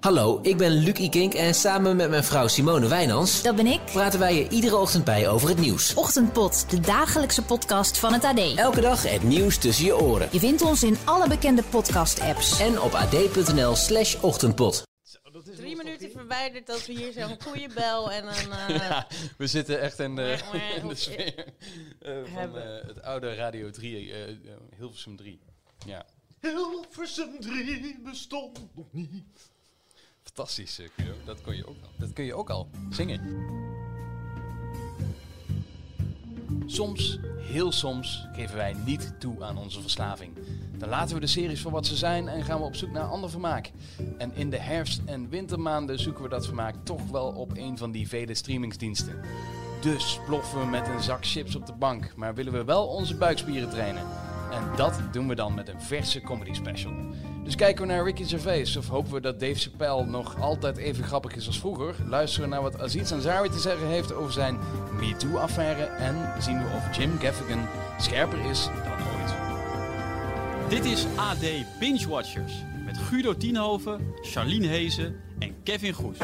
Hallo, ik ben Luc Ikink en samen met mijn vrouw Simone Wijnans... Dat ben ik. praten wij je iedere ochtend bij over het nieuws. Ochtendpot, de dagelijkse podcast van het AD. Elke dag het nieuws tussen je oren. Je vindt ons in alle bekende podcast-apps. En op ad.nl slash ochtendpot. Drie minuten verwijderd dat we hier zo'n koeienbel en een... eh, Ja, we zitten echt in de, in de sfeer eh, van Hebben. eh, het oude Radio 3, eh, eh, Hilversum 3. Ja, Hilversum 3 bestond nog niet. Fantastisch, eh, Guido. Dat kon je ook al. Dat kun je ook al zingen. Soms, heel soms, geven wij niet toe aan onze verslaving. Dan laten we de series voor wat ze zijn en gaan we op zoek naar ander vermaak. En in de herfst- en wintermaanden zoeken we dat vermaak toch wel op een van die vele streamingsdiensten. Dus ploffen we met een zak chips op de bank, maar willen we wel onze buikspieren trainen. En dat doen we dan met een verse comedy special. Dus kijken we naar Ricky Gervais of hopen we dat Dave Chappelle nog altijd even grappig is als vroeger? Luisteren we naar wat Aziz Ansari te zeggen heeft over zijn MeToo-affaire en zien we of Jim Gaffigan scherper is dan ooit. Dit is AD Binge Watchers met Guido Tienhoven, Charlene Hezen en Kevin Goes.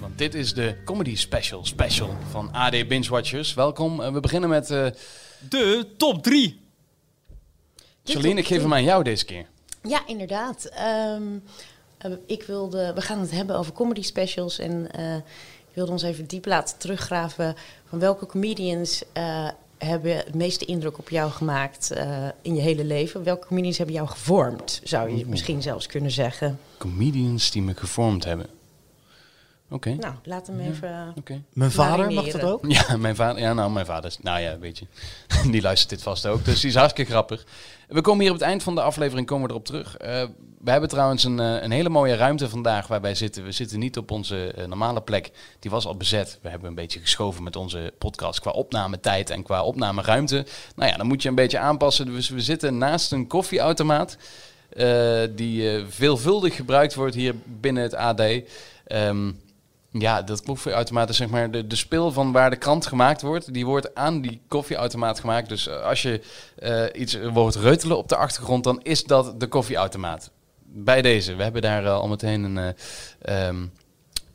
Want dit is de comedy special special van AD Binge Watchers. Welkom. Eh, we beginnen met eh De top 3. Charlene, ik geef hem aan jou deze keer. Ja, inderdaad. Ehm, eh, ik wilde, we gaan het hebben over comedy specials. En eh, ik wilde ons even diep laten teruggraven van welke comedians eh, hebben het meeste indruk op jou gemaakt eh, in je hele leven. Welke comedians hebben jou gevormd, zou je misschien zelfs kunnen zeggen. Comedians die me gevormd hebben. Oké. Nou, laat hem even... Oké. Mijn vader mag dat ook? Ja, mijn vader. Ja, nou, mijn vader. is- Nou ja, weet je. Die luistert dit vast ook. Dus die is hartstikke grappig. We komen hier op het eind van de aflevering komen we erop terug. Eh, we hebben trouwens een, eh, een hele mooie ruimte vandaag waar wij zitten. We zitten niet op onze eh, normale plek. Die was al bezet. We hebben een beetje geschoven met onze podcast qua opnametijd en qua opnameruimte. Nou ja, dan moet je een beetje aanpassen. Dus we zitten naast een koffieautomaat. eh, die eh, veelvuldig gebruikt wordt hier binnen het AD. Ehm, ja, dat koffieautomaat zeg maar de, de spil van waar de krant gemaakt wordt. Die wordt aan die koffieautomaat gemaakt. Dus eh, als je eh, iets hoort reutelen op de achtergrond, dan is dat de koffieautomaat. Bij deze. We hebben daar eh, al meteen een, eh, ehm,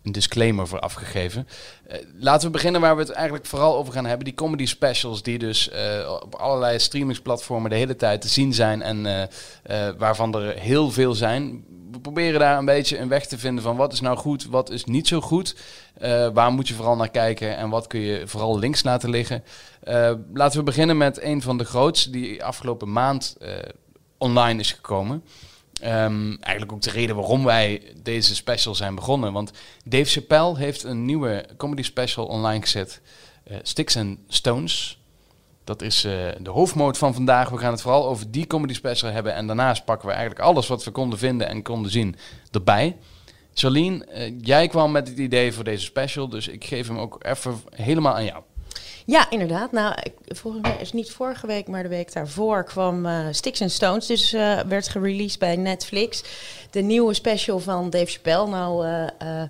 een disclaimer voor afgegeven. Eh, laten we beginnen waar we het eigenlijk vooral over gaan hebben. Die comedy specials die dus eh, op allerlei streamingsplatformen de hele tijd te zien zijn. En eh, waarvan er heel veel zijn. We proberen daar een beetje een weg te vinden van wat is nou goed, wat is niet zo goed. Waar moet je vooral naar kijken en wat kun je vooral links laten liggen. Laten we beginnen met een van de grootste die afgelopen maand online is gekomen. Ehm, eigenlijk ook de reden waarom wij deze special zijn begonnen. Want Dave Chappelle heeft een nieuwe comedy special online gezet. eh, Sticks and Stones. Dat is eh, de hoofdmoot van vandaag. We gaan het vooral over die comedy special hebben. En daarnaast pakken we eigenlijk alles wat we konden vinden en konden zien erbij. Charlene, eh, jij kwam met het idee voor deze special. Dus ik geef hem ook even helemaal aan jou. Ja, inderdaad. Nou, ik, volgens mij is niet vorige week, maar de week daarvoor kwam eh, Sticks and Stones. Dus eh, werd gereleased bij Netflix. De nieuwe special van Dave Chappelle. Nou, eh,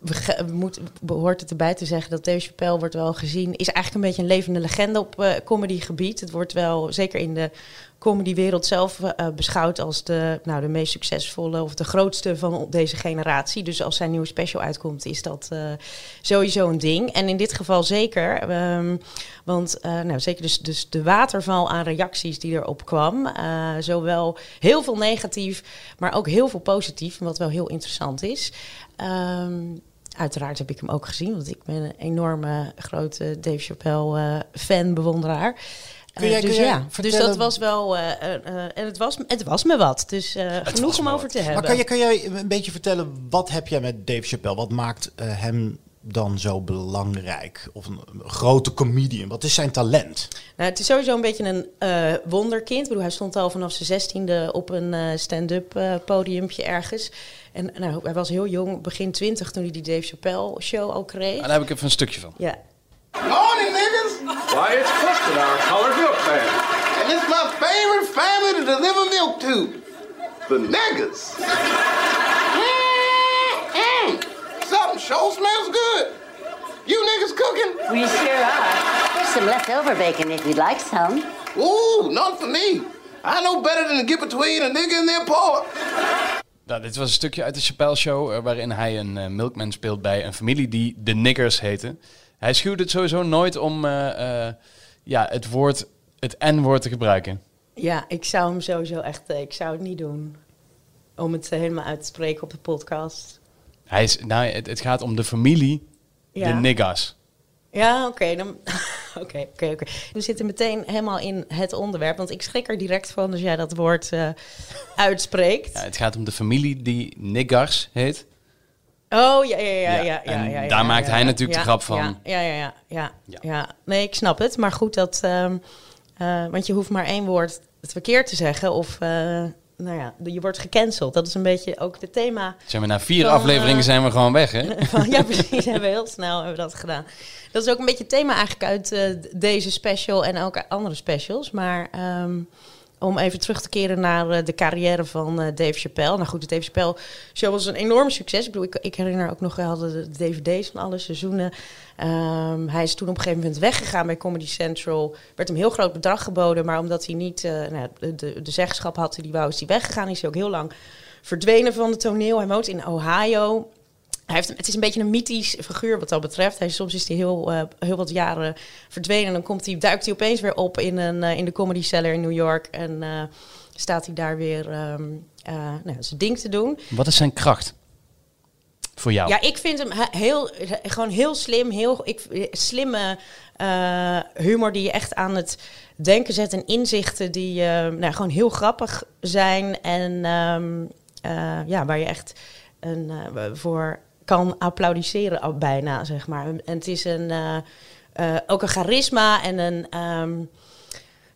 we, we moet, behoort het erbij te zeggen dat Dave Chappelle wordt wel gezien... is eigenlijk een beetje een levende legende op eh comedygebied. Het wordt wel, zeker in de comedywereld zelf, eh, beschouwd als de, nou, de meest succesvolle... of de grootste van deze generatie. Dus als zijn nieuwe special uitkomt, is dat eh, sowieso een ding. En in dit geval zeker, ehm, want eh, nou, zeker dus, dus de waterval aan reacties die erop kwam. eh, zowel heel veel negatief, maar ook heel veel positief, wat wel heel interessant is. Ehm, uiteraard heb ik hem ook gezien, want ik ben een enorme grote Dave Chappelle eh, fan, bewonderaar. Jij- Eh, dus ja, dus dat was wel, eh, en het was, het was me wat. Dus genoeg om over te hebben. Maar kan, je, kan jij een beetje vertellen, wat heb jij met Dave Chappelle? Wat maakt hem dan zo belangrijk? Of een, een grote comedian? Wat is zijn talent? Nou, het is sowieso een beetje een wonderkind. Ik bedoel, hij stond al vanaf zijn zestiende op een stand-up podiumpje ergens. En nou, hij was heel jong, begin twintig, toen hij die Dave Chappelle show al kreeg. En daar heb ik even een stukje van. Ja. Morning, niggas. Why, it's Clifton, our colored milk man. And it's my favorite family to deliver milk to. The niggas. Mm-mm. Something sure smells good. You niggas cooking? We sure are. There's some leftover bacon if you'd like some. Ooh, none for me. I know better than to get between a nigga and their pork. Nou, dit was een stukje uit de Chappelle Show eh, waarin hij een eh, milkman speelt bij een familie die de niggers heette. Hij schuwde het sowieso nooit om eh, ja, het woord, het N-woord te gebruiken. Ja, ik zou hem sowieso echt, ik zou het niet doen. Om het helemaal uit te spreken op de podcast. Hij is, nou, het, het gaat om de familie, Ja. de niggas. Ja, oké. dan Oké, oké, oké. We zitten meteen helemaal in het onderwerp. Want ik schrik er direct van als jij dat woord eh, uitspreekt. Ja, het gaat om de familie die niggars heet. Oh, ja, ja, ja. Ja, ja, ja, daar maakt hij natuurlijk de grap van. Ja, ja, ja, ja, ja, Ja. ja. Nee, ik snap het. Maar goed, dat, ehm, eh, want je hoeft maar één woord het verkeerd te zeggen. Of, eh, nou ja, je wordt gecanceld. Dat is een beetje ook het thema Zeg maar, na vier Van, afleveringen eh, zijn we gewoon weg, hè? Van, ja, precies. Hebben we heel snel hebben we dat gedaan. Dat is ook een beetje het thema eigenlijk uit eh, deze special en ook andere specials. Maar ehm, om even terug te keren naar eh, de carrière van eh, Dave Chappelle. Nou goed, de Dave Chappelle show was een enorm succes. Ik bedoel, ik, herinner ook nog, we hadden de dvd's van alle seizoenen. Ehm, hij is toen op een gegeven moment weggegaan bij Comedy Central. Werd hem heel groot bedrag geboden, maar omdat hij niet eh, nou, de, de, zeggenschap had die wou, is hij weggegaan. Is hij ook heel lang verdwenen van het toneel. Hij woont in Ohio. Hij heeft, het is een beetje een mythisch figuur wat dat betreft. Hij, soms is hij heel, eh, heel wat jaren verdwenen. En dan komt hij, duikt hij opeens weer op in, een, eh, in de Comedy Cellar in New York. En eh, staat hij daar weer ehm, eh, nou, zijn ding te doen. Wat is zijn kracht? Voor jou? Ja, ik vind hem he- heel, gewoon heel slim. Heel, ik, slimme humor die je echt aan het denken zet. En inzichten die nou, gewoon heel grappig zijn. En ehm, eh, ja, waar je echt een, voor kan applaudisseren bijna, zeg maar. En het is een, eh, eh, ook een charisma en een... ehm,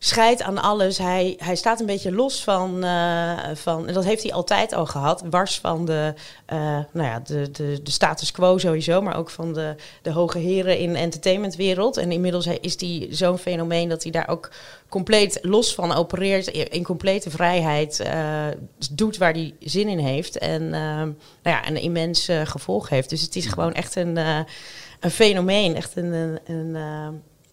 scheidt aan alles. Hij, hij staat een beetje los van, eh, van, en dat heeft hij altijd al gehad, wars van de, eh, nou ja, de, de, de status quo sowieso, maar ook van de, de hoge heren in de entertainmentwereld. En inmiddels is hij zo'n fenomeen dat hij daar ook compleet los van opereert, in complete vrijheid, eh, doet waar hij zin in heeft en nou ja, een immens gevolg heeft. Dus het is gewoon echt een, een fenomeen, echt een, een, een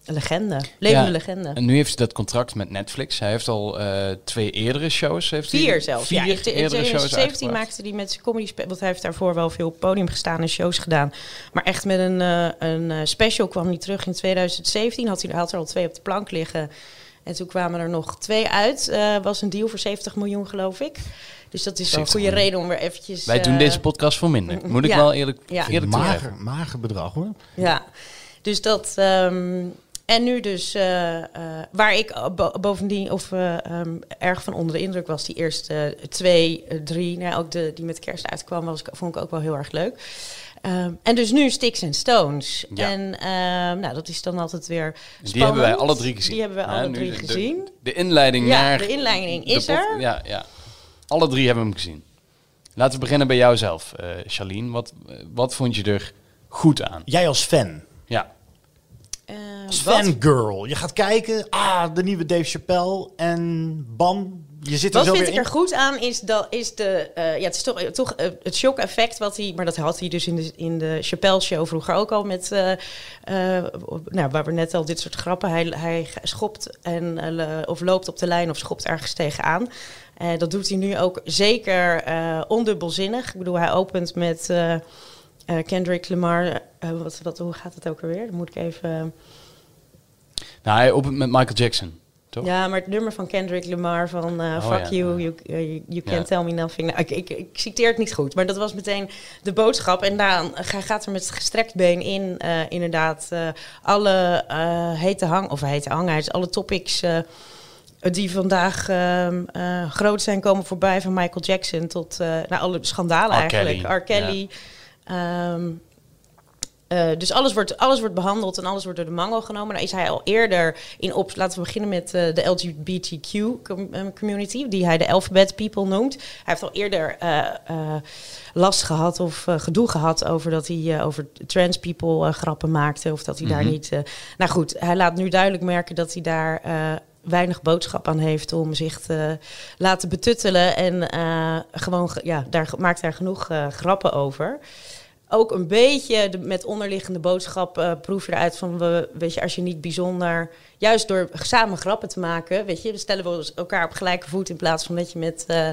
legende, levende Ja, legende. En nu heeft hij dat contract met Netflix. Hij heeft al eh, twee eerdere shows. Heeft hij- Vier zelfs. Vier ja, in eerdere shows 2017 uitgebracht. maakte hij met zijn comedy special. Want hij heeft daarvoor wel veel op podium gestaan en shows gedaan. Maar echt met een, eh, een eh, special kwam hij terug in 2017. Had hij had er al twee op de plank liggen. En toen kwamen er nog twee uit. Eh, was een deal voor 70 miljoen, geloof ik. Dus dat is wel een 70 goede miljoen. reden om weer eventjes... Wij doen deze podcast voor minder. Moet ik ja. wel eerlijk, Ja. eerlijk Mager, mager bedrag hoor. Ja, dus dat. ehm, en nu dus, eh, eh, waar ik bo- bovendien of eh, ehm, erg van onder de indruk was, die eerste twee, drie, nou, ook de die met kerst uitkwam, was, ik- vond ik ook wel heel erg leuk. Ehm, en dus nu Sticks and Stones. Ja. En ehm, nou, dat is dan altijd weer Die hebben wij spannend. alle drie gezien. Die hebben wij Ja, alle drie de- gezien. De, inleiding Ja, naar... de inleiding is er. Ja, ja. Alle drie hebben hem gezien. Laten we beginnen bij jou zelf, eh Charlene. Wat, wat vond je er goed aan? Jij als fan. Ja. Eh, fangirl. Je gaat kijken. Ah, de nieuwe Dave Chappelle. En bam. Je zit er Wat zo vind ik in. er goed aan is, dat, is de, eh, ja, het is toch, toch eh, het shock-effect wat hij, maar dat had hij dus in de, in de Chappelle-show vroeger ook al met, eh, eh, nou, waar we net al dit soort grappen, hij, hij schopt en, eh, of loopt op de lijn of schopt ergens tegenaan. Eh, dat doet hij nu ook zeker eh, ondubbelzinnig. Ik bedoel, hij opent met eh, eh, Kendrick Lamar. Eh, wat, wat, hoe gaat het ook alweer? Dan moet ik even... Nou, hij opent met Michael Jackson, toch? Ja, maar het nummer van Kendrick Lamar van eh, Oh, Fuck ja. You, you, you, you can't Ja. tell me nothing. Nou, ik, ik, ik citeer het niet goed, maar dat was meteen de boodschap. En dan hij gaat er met gestrekt been in, eh, inderdaad, eh, alle eh, hete hang, of hete hangheid, alle topics... eh, die vandaag ehm, eh, groot zijn komen voorbij, van Michael Jackson tot eh nou, alle schandalen R. eigenlijk. R. Kelly. Ehm, eh, dus alles wordt, alles wordt behandeld en alles wordt door de mango genomen. Nou is hij al eerder in op. Laten we beginnen met eh, de LGBTQ eh, community, die hij de alphabet people noemt. Hij heeft al eerder last gehad of gedoe gehad over dat hij over trans people grappen maakte. Of dat hij daar Mhm. niet. nou goed, hij laat nu duidelijk merken dat hij daar. weinig boodschap aan heeft om zich te laten betuttelen. En gewoon, ge- ja, daar maakt hij genoeg grappen over ook een beetje de, met onderliggende boodschap eh, proef je eruit van, we, weet je, als je niet bijzonder, juist door samen grappen te maken, weet je, we stellen we elkaar op gelijke voet in plaats van dat je met eh,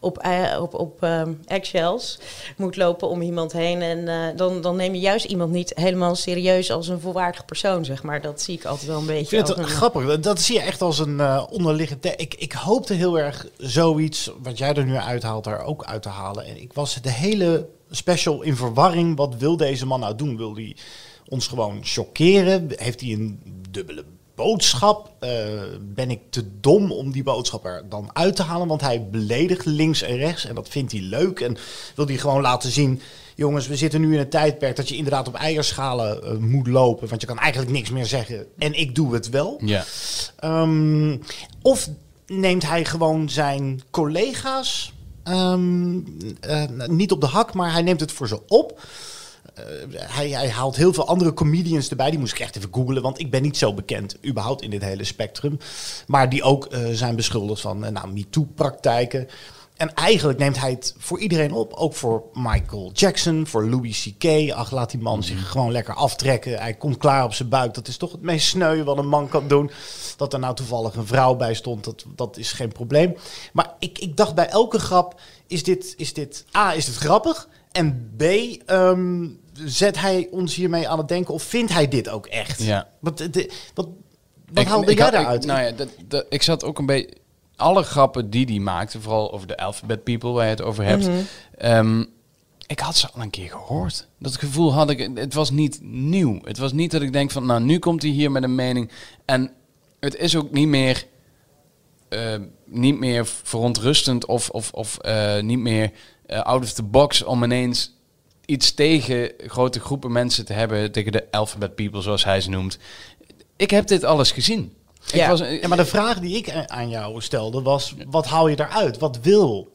op, eh, op, op ehm, eggshells moet lopen om iemand heen. En eh, dan, dan neem je juist iemand niet helemaal serieus als een volwaardige persoon, zeg maar. Dat zie ik altijd wel een beetje. Ik vind het een- grappig. Dat zie je echt als een eh, onderliggend... the- Ik, ik hoopte heel erg zoiets, wat jij er nu uithaalt, daar ook uit te halen. En ik was de hele special in verwarring. Wat wil deze man nou doen? Wil hij ons gewoon chockeren? Heeft hij een dubbele boodschap? Eh, ben ik te dom om die boodschap er dan uit te halen? Want hij beledigt links en rechts en dat vindt hij leuk. En wil hij gewoon laten zien... Jongens, we zitten nu in een tijdperk dat je inderdaad op eierschalen eh, moet lopen. Want je kan eigenlijk niks meer zeggen. En ik doe het wel. Ja. Ehm, of neemt hij gewoon zijn collega's ehm, eh, niet op de hak, maar hij neemt het voor ze op. Eh, hij, hij haalt heel veel andere comedians erbij. Die moest ik echt even googlen, want ik ben niet zo bekend überhaupt in dit hele spectrum. Maar die ook eh, zijn beschuldigd van eh, nou, MeToo-praktijken. En eigenlijk neemt hij het voor iedereen op. Ook voor Michael Jackson, voor Louis C.K. Ach, laat die man zich gewoon lekker aftrekken. Hij komt klaar op zijn buik. Dat is toch het meest sneu wat een man kan doen. Dat er nou toevallig een vrouw bij stond, dat, dat is geen probleem. Maar ik, ik dacht bij elke grap, is dit, is dit A, is dit grappig? En B, ehm, zet hij ons hiermee aan het denken of vindt hij dit ook echt? Ja. Wat, de, wat, wat Ik- haalde ik jij daaruit? nou ja, dat, dat- ik zat ook een beetje... Alle grappen die hij maakte, vooral over de alphabet people waar je het over hebt... Mhm. ehm, ik had ze al een keer gehoord. Dat gevoel had ik... Het was niet nieuw. Het was niet dat ik denk van... Nou, nu komt hij hier met een mening. En het is ook niet meer... eh, niet meer verontrustend of, of, of eh, niet meer eh, out of the box om ineens iets tegen grote groepen mensen te hebben, tegen de alphabet people zoals hij ze noemt. Ik heb dit alles gezien. Ik Ja. was, Ja, maar de vraag die ik aan jou stelde was: wat haal je daaruit? Wat wil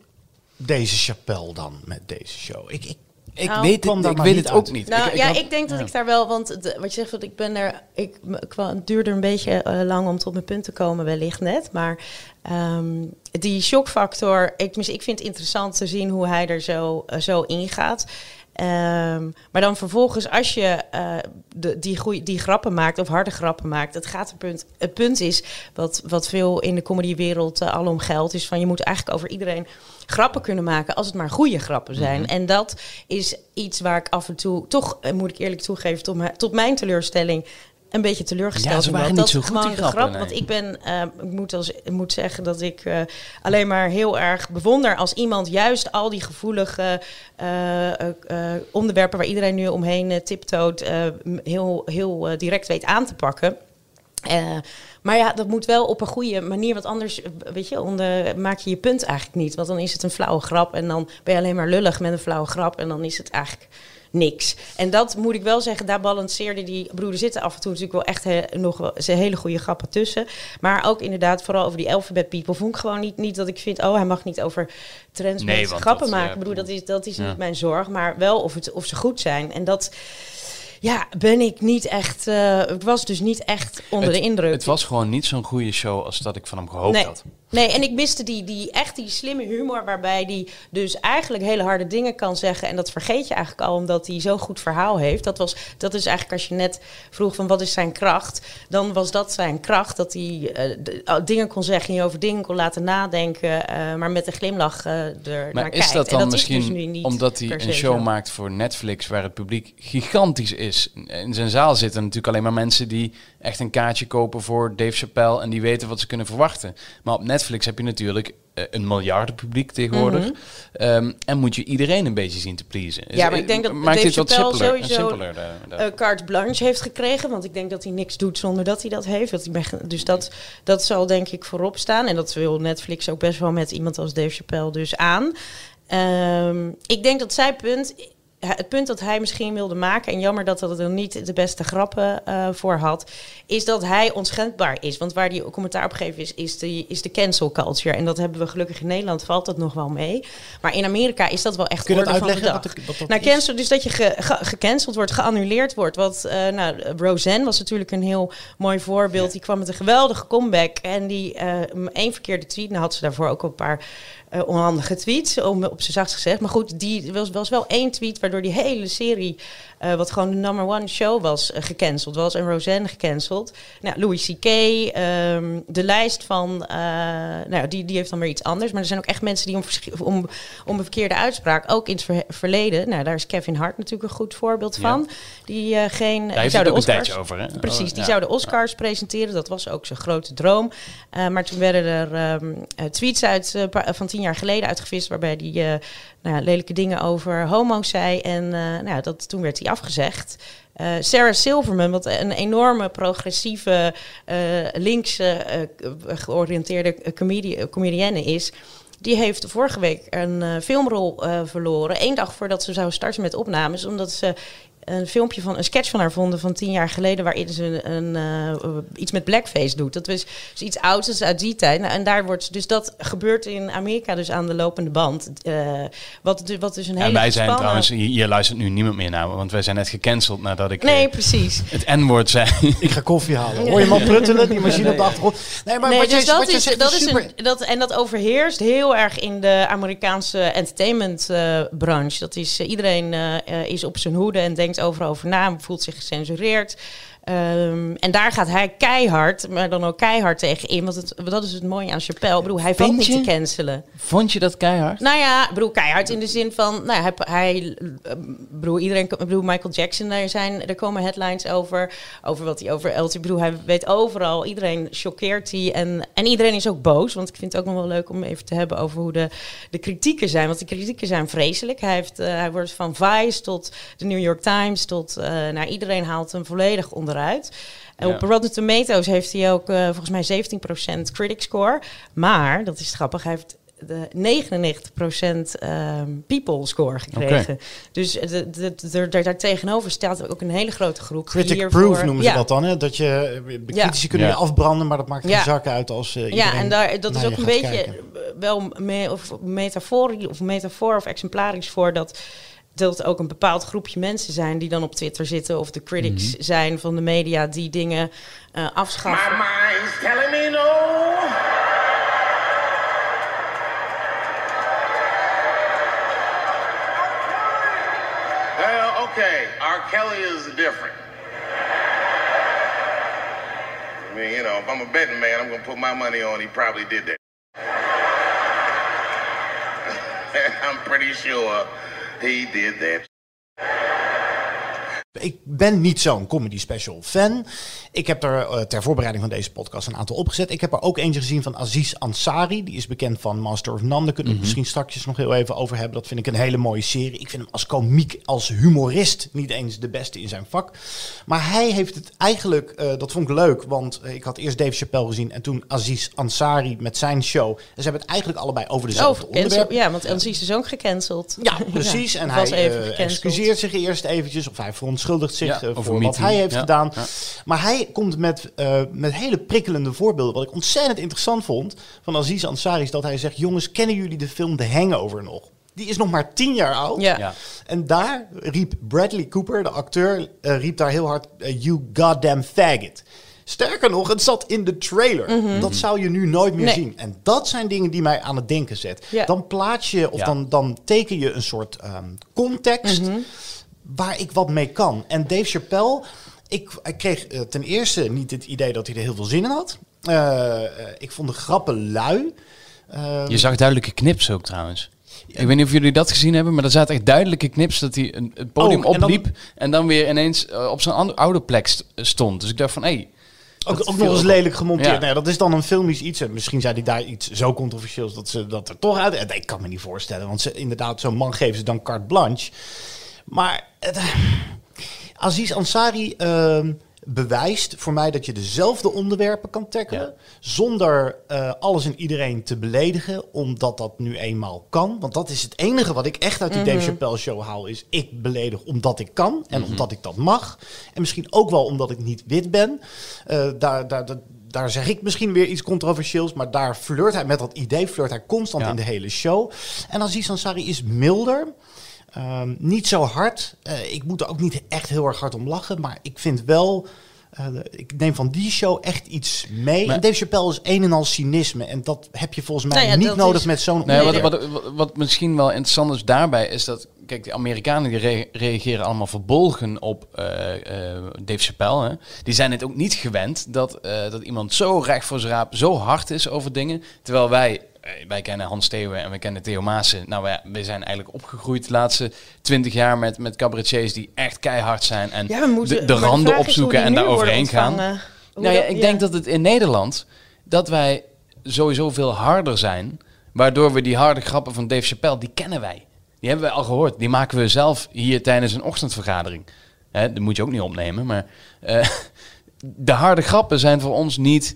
deze Chapelle dan met deze show? Ik, ik, ik Nou, weet het, ik weet niet het ook uit. niet. Nou ja, had- ik denk dat ik daar wel, want de- wat je zegt, want ik ben er, ik, het duurde een beetje eh, lang om tot mijn punt te komen, wellicht net. Maar ehm, die shockfactor, ik, ik vind het interessant te zien hoe hij er zo, eh, zo ingaat. Ehm, maar dan vervolgens, als je eh, de, die, goeie, die grappen maakt, of harde grappen maakt, het gaat een punt. Het punt is, wat, wat veel in de comedywereld uh, alom geldt, is van je moet eigenlijk over iedereen grappen kunnen maken als het maar goede grappen zijn. En dat is iets waar ik af en toe, toch eh, moet ik eerlijk toegeven, tot, mijn- tot mijn teleurstelling. Een beetje teleurgesteld. Ja, ze in waren dat. niet zo Dat goed, die gewoon de grappen, grap, nee. Want ik ben, eh, ik moet, als, ik moet zeggen dat ik eh, alleen maar heel erg bewonder als iemand juist al die gevoelige onderwerpen waar iedereen nu omheen tiptoot, heel, heel direct weet aan te pakken. Maar ja, dat moet wel op een goede manier, want anders eh, weet je, onder, maak je je punt eigenlijk niet. Want dan is het een flauwe grap en dan ben je alleen maar lullig met een flauwe grap en dan is het eigenlijk niks. En dat moet ik wel zeggen, daar balanceerde die broeder zitten af en toe natuurlijk wel echt he- nog wel zijn hele goede grappen tussen. Maar ook inderdaad, vooral over die alphabet people, vond ik gewoon niet, niet dat ik vind, oh, hij mag niet over trans Nee, grappen dat, maken. ja, ik bedoel, dat is, dat is ja. niet mijn zorg, maar wel of, het, of ze goed zijn. En dat, ja, ben ik niet echt, eh, ik was dus niet echt onder het, de indruk. Het was gewoon niet zo'n goede show als dat ik van hem gehoopt nee. had. Nee, en ik miste die, die echt die slimme humor waarbij die dus eigenlijk hele harde dingen kan zeggen. En dat vergeet je eigenlijk al omdat hij zo'n goed verhaal heeft. Dat, was, dat is eigenlijk als je net vroeg van wat is zijn kracht. Dan was dat zijn kracht. Dat hij eh, oh, dingen kon zeggen, je over dingen kon laten nadenken. eh, maar met een glimlach eh er naar Maar kijkt. is dat dan misschien dus nu niet omdat hij een show zo. maakt voor Netflix waar het publiek gigantisch is? In zijn zaal zitten natuurlijk alleen maar mensen die echt een kaartje kopen voor Dave Chappelle en die weten wat ze kunnen verwachten. Maar op Netflix heb je natuurlijk eh, een miljarden publiek tegenwoordig. Mhm. Ehm, en moet je iedereen een beetje zien te pleasen. Ja, maar ik denk dat Maakt Dave dit wat Chappelle simpeler, sowieso simpeler daar- daar- eh, carte blanche heeft gekregen. Want ik denk dat hij niks doet zonder dat hij dat heeft. Dat hij dus dat, dat zal denk ik voorop staan. En dat wil Netflix ook best wel met iemand als Dave Chappelle dus aan. Ehm, ik denk dat zijn punt... Het punt dat hij misschien wilde maken, en jammer dat dat er niet de beste grappen eh, voor had, is dat hij onschendbaar is. Want waar die commentaar op gegeven is, is de, is de cancel culture. En dat hebben we gelukkig in Nederland, valt dat nog wel mee. Maar in Amerika is dat wel echt Kun je dat orde van de uitleggen? dag. Wat, de- wat dat Nou, cancel, dus dat je ge, ge- gecanceld wordt, geannuleerd wordt. Wat, eh, nou, Roseanne was natuurlijk een heel mooi voorbeeld. Die kwam met een geweldige comeback. En die m- één verkeerde tweet, nou had ze daarvoor ook een paar eh, onhandige tweets, om, op zijn zachtst gezegd. Maar goed, die was, was wel één tweet waardoor die hele serie, eh, wat gewoon de number one show was, eh, gecanceld was. En Roseanne gecanceld. Nou, Louis C.K., ehm, de lijst van, eh, nou, die, die heeft dan weer iets anders. Maar er zijn ook echt mensen die om, om, om een verkeerde uitspraak, ook in het ver- verleden. Nou, daar is Kevin Hart natuurlijk een goed voorbeeld Ja. van. Die geen... Daar die heeft zou de Oscars- over, hè? Precies, Oh, die ja. zou de Oscars presenteren. Dat was ook zijn grote droom. Maar toen werden er ehm, eh, tweets uit, van tien jaar geleden uitgevist... waarbij hij eh, nou lelijke dingen over homo's zei. En nou, dat, toen werd hij afgezegd. Eh, Sarah Silverman, wat een enorme progressieve, eh links eh, georiënteerde comedi comedienne is... Die heeft vorige week een filmrol verloren. Één dag voordat ze zou starten met opnames. Omdat ze een filmpje van een sketch van haar vonden van tien jaar geleden. waarin ze een, eh, iets met blackface doet. Dat was dus iets ouds dat is uit die tijd. Nou, en daar wordt dus dat gebeurt in Amerika dus aan de lopende band. Eh, wat, du- wat dus een hele En wij zijn trouwens, hier, hier luistert nu niemand meer naar, want wij zijn net gecanceld nadat ik Nee, eh, precies. het N-woord zei. Ik ga koffie halen. Hoor je hem al pruttelen, die machine op de achtergrond? Nee, maar nee, wat dus jij, dat wat jij is, zegt dat is is super. een, dat, en dat overheerst heel erg in de Amerikaanse entertainmentbranche. dat is, eh, iedereen eh, eh, is op zijn hoede en denkt overal over na, voelt zich gecensureerd. Ehm, en daar gaat hij keihard, maar dan ook keihard tegen in. Want het, dat is het mooie aan Chappelle. Ik bedoel, hij valt niet te cancelen. Vond je dat keihard? Nou ja, ik bedoel, keihard in de zin van, nou, ja, hij, hij eh, bedoel, iedereen, bedoel, Michael Jackson, daar, zijn, er komen headlines over, over wat hij over LT, ik bedoel, hij weet overal, iedereen choqueert hij en, en iedereen is ook boos, want ik vind het ook nog wel leuk om even te hebben over hoe de, de kritieken zijn, want de kritieken zijn vreselijk. Hij, heeft, eh, hij wordt van Vice tot de New York Times tot, eh nou, iedereen haalt hem volledig onderuit. En Ja. op Rotten Tomatoes heeft hij ook eh, volgens mij 17% critic score. Maar, dat is grappig, hij heeft de 99% ehm, people score gekregen. Dus de, de, de, de- daar tegenover staat ook een hele grote groep. Critic hiervoor- proof noemen ze ja. dat dan. Hè? Dat je, de Ja. critici kunnen Ja. je afbranden, maar dat maakt geen Ja. zak uit als eh, Ja, en daar, dat is ook een beetje kijken. eh, wel me, of metaforie of metafoor of exemplarisch voor dat dat ook een bepaald groepje mensen zijn die dan op Twitter zitten of de critics Mhm. zijn van de media die dingen eh, afschaffen. My mind's telling me no. Well, okay, R. Kelly is different. I mean, you know, if I'm a betting man, I'm gonna put my money on he probably did that. I'm pretty sure he did that. Ik ben niet zo'n comedy special fan. Ik heb er eh, ter voorbereiding van deze podcast een aantal opgezet. Ik heb er ook eentje gezien van Aziz Ansari. Die is bekend van Master of None. Daar kunnen we het misschien straks nog heel even over hebben. Dat vind ik een hele mooie serie. Ik vind hem als komiek, als humorist niet eens de beste in zijn vak. Maar hij heeft het eigenlijk, eh, dat vond ik leuk. Want eh, ik had eerst Dave Chappelle gezien en toen Aziz Ansari met zijn show. En ze hebben het eigenlijk allebei over dezelfde Oh, cancel, onderwerpen. ja, want Elsie is ook gecanceld. Ja, precies. en hij gecanceld. excuseert zich eerst eventjes, of hij verontschuldigt zich Ja, eh, voor wat hij heeft Ja, gedaan. ja. Maar hij komt met, eh, met hele prikkelende voorbeelden. Wat ik ontzettend interessant vond van Aziz Ansari is dat hij zegt... jongens, kennen jullie de film The Hangover nog? Die is nog maar tien jaar oud. Ja. Ja. En daar riep Bradley Cooper, de acteur, eh, riep daar heel hard... you goddamn faggot. Sterker nog, het zat in de trailer. Dat zou je nu nooit meer Nee. zien. En dat zijn dingen die mij aan het denken zetten. Ja. Dan plaats je, of Ja. dan, dan teken je een soort ehm, context waar ik wat mee kan. En Dave Chappelle, ik, ik kreeg eh, ten eerste niet het idee dat hij er heel veel zin in had. Eh, eh, ik vond de grappen lui. Je zag duidelijke knips ook trouwens. Ik weet niet of jullie dat gezien hebben, maar er zaten echt duidelijke knips dat hij een, het podium Ook, en dan- opliep en dan weer ineens op zijn oude plek st- stond. Dus ik dacht van, hé, ook, dat ook nog eens lelijk gemonteerd. Ja. Nou dat is dan een filmisch iets. En misschien zei hij daar iets zo controversieels dat ze dat er toch uit. Ik kan me niet voorstellen, want ze, inderdaad, zo'n man geven ze dan carte blanche. Maar het, Aziz Ansari ehm, bewijst voor mij dat je dezelfde onderwerpen kan tackelen. Ja. Zonder eh, alles en iedereen te beledigen, omdat dat nu eenmaal kan. Want dat is het enige wat ik echt uit die Dave Chappelle show haal. Is ik beledig omdat ik kan en omdat ik dat mag. En misschien ook wel omdat ik niet wit ben. Eh, daar, daar, daar, daar zeg ik misschien weer iets controversieels. Maar daar flirt hij met dat idee, flirt hij constant Ja. in de hele show. En Aziz Ansari is milder. Ehm, niet zo hard. Eh, ik moet er ook niet echt heel erg hard om lachen. Maar ik vind wel eh, ik neem van die show echt iets mee. Maar- en Dave Chappelle is een en al cynisme. En dat heb je volgens mij Nou ja, niet nodig is- met zo'n Nee, wat, wat, wat, wat misschien wel interessant is daarbij is dat, kijk, de Amerikanen die re- reageren allemaal verbolgen op eh, eh, Dave Chappelle. Hè. Die zijn het ook niet gewend dat, eh, dat iemand zo recht voor zijn raap, zo hard is over dingen. Terwijl wij, wij kennen Hans Theeuwen en we kennen Theo Maassen. Nou, wij, wij zijn eigenlijk opgegroeid de laatste twintig jaar met, met cabaretiers die echt keihard zijn en Ja, we moeten, de, de randen opzoeken en daar overheen gaan. ontvangen. Hoe Nou ja, dat- ik denk dat het in Nederland dat wij sowieso veel harder zijn, waardoor we die harde grappen van Dave Chappelle, die kennen wij. Die hebben wij al gehoord. Die maken we zelf hier tijdens een ochtendvergadering. Hè, dat moet je ook niet opnemen, maar eh, de harde grappen zijn voor ons niet,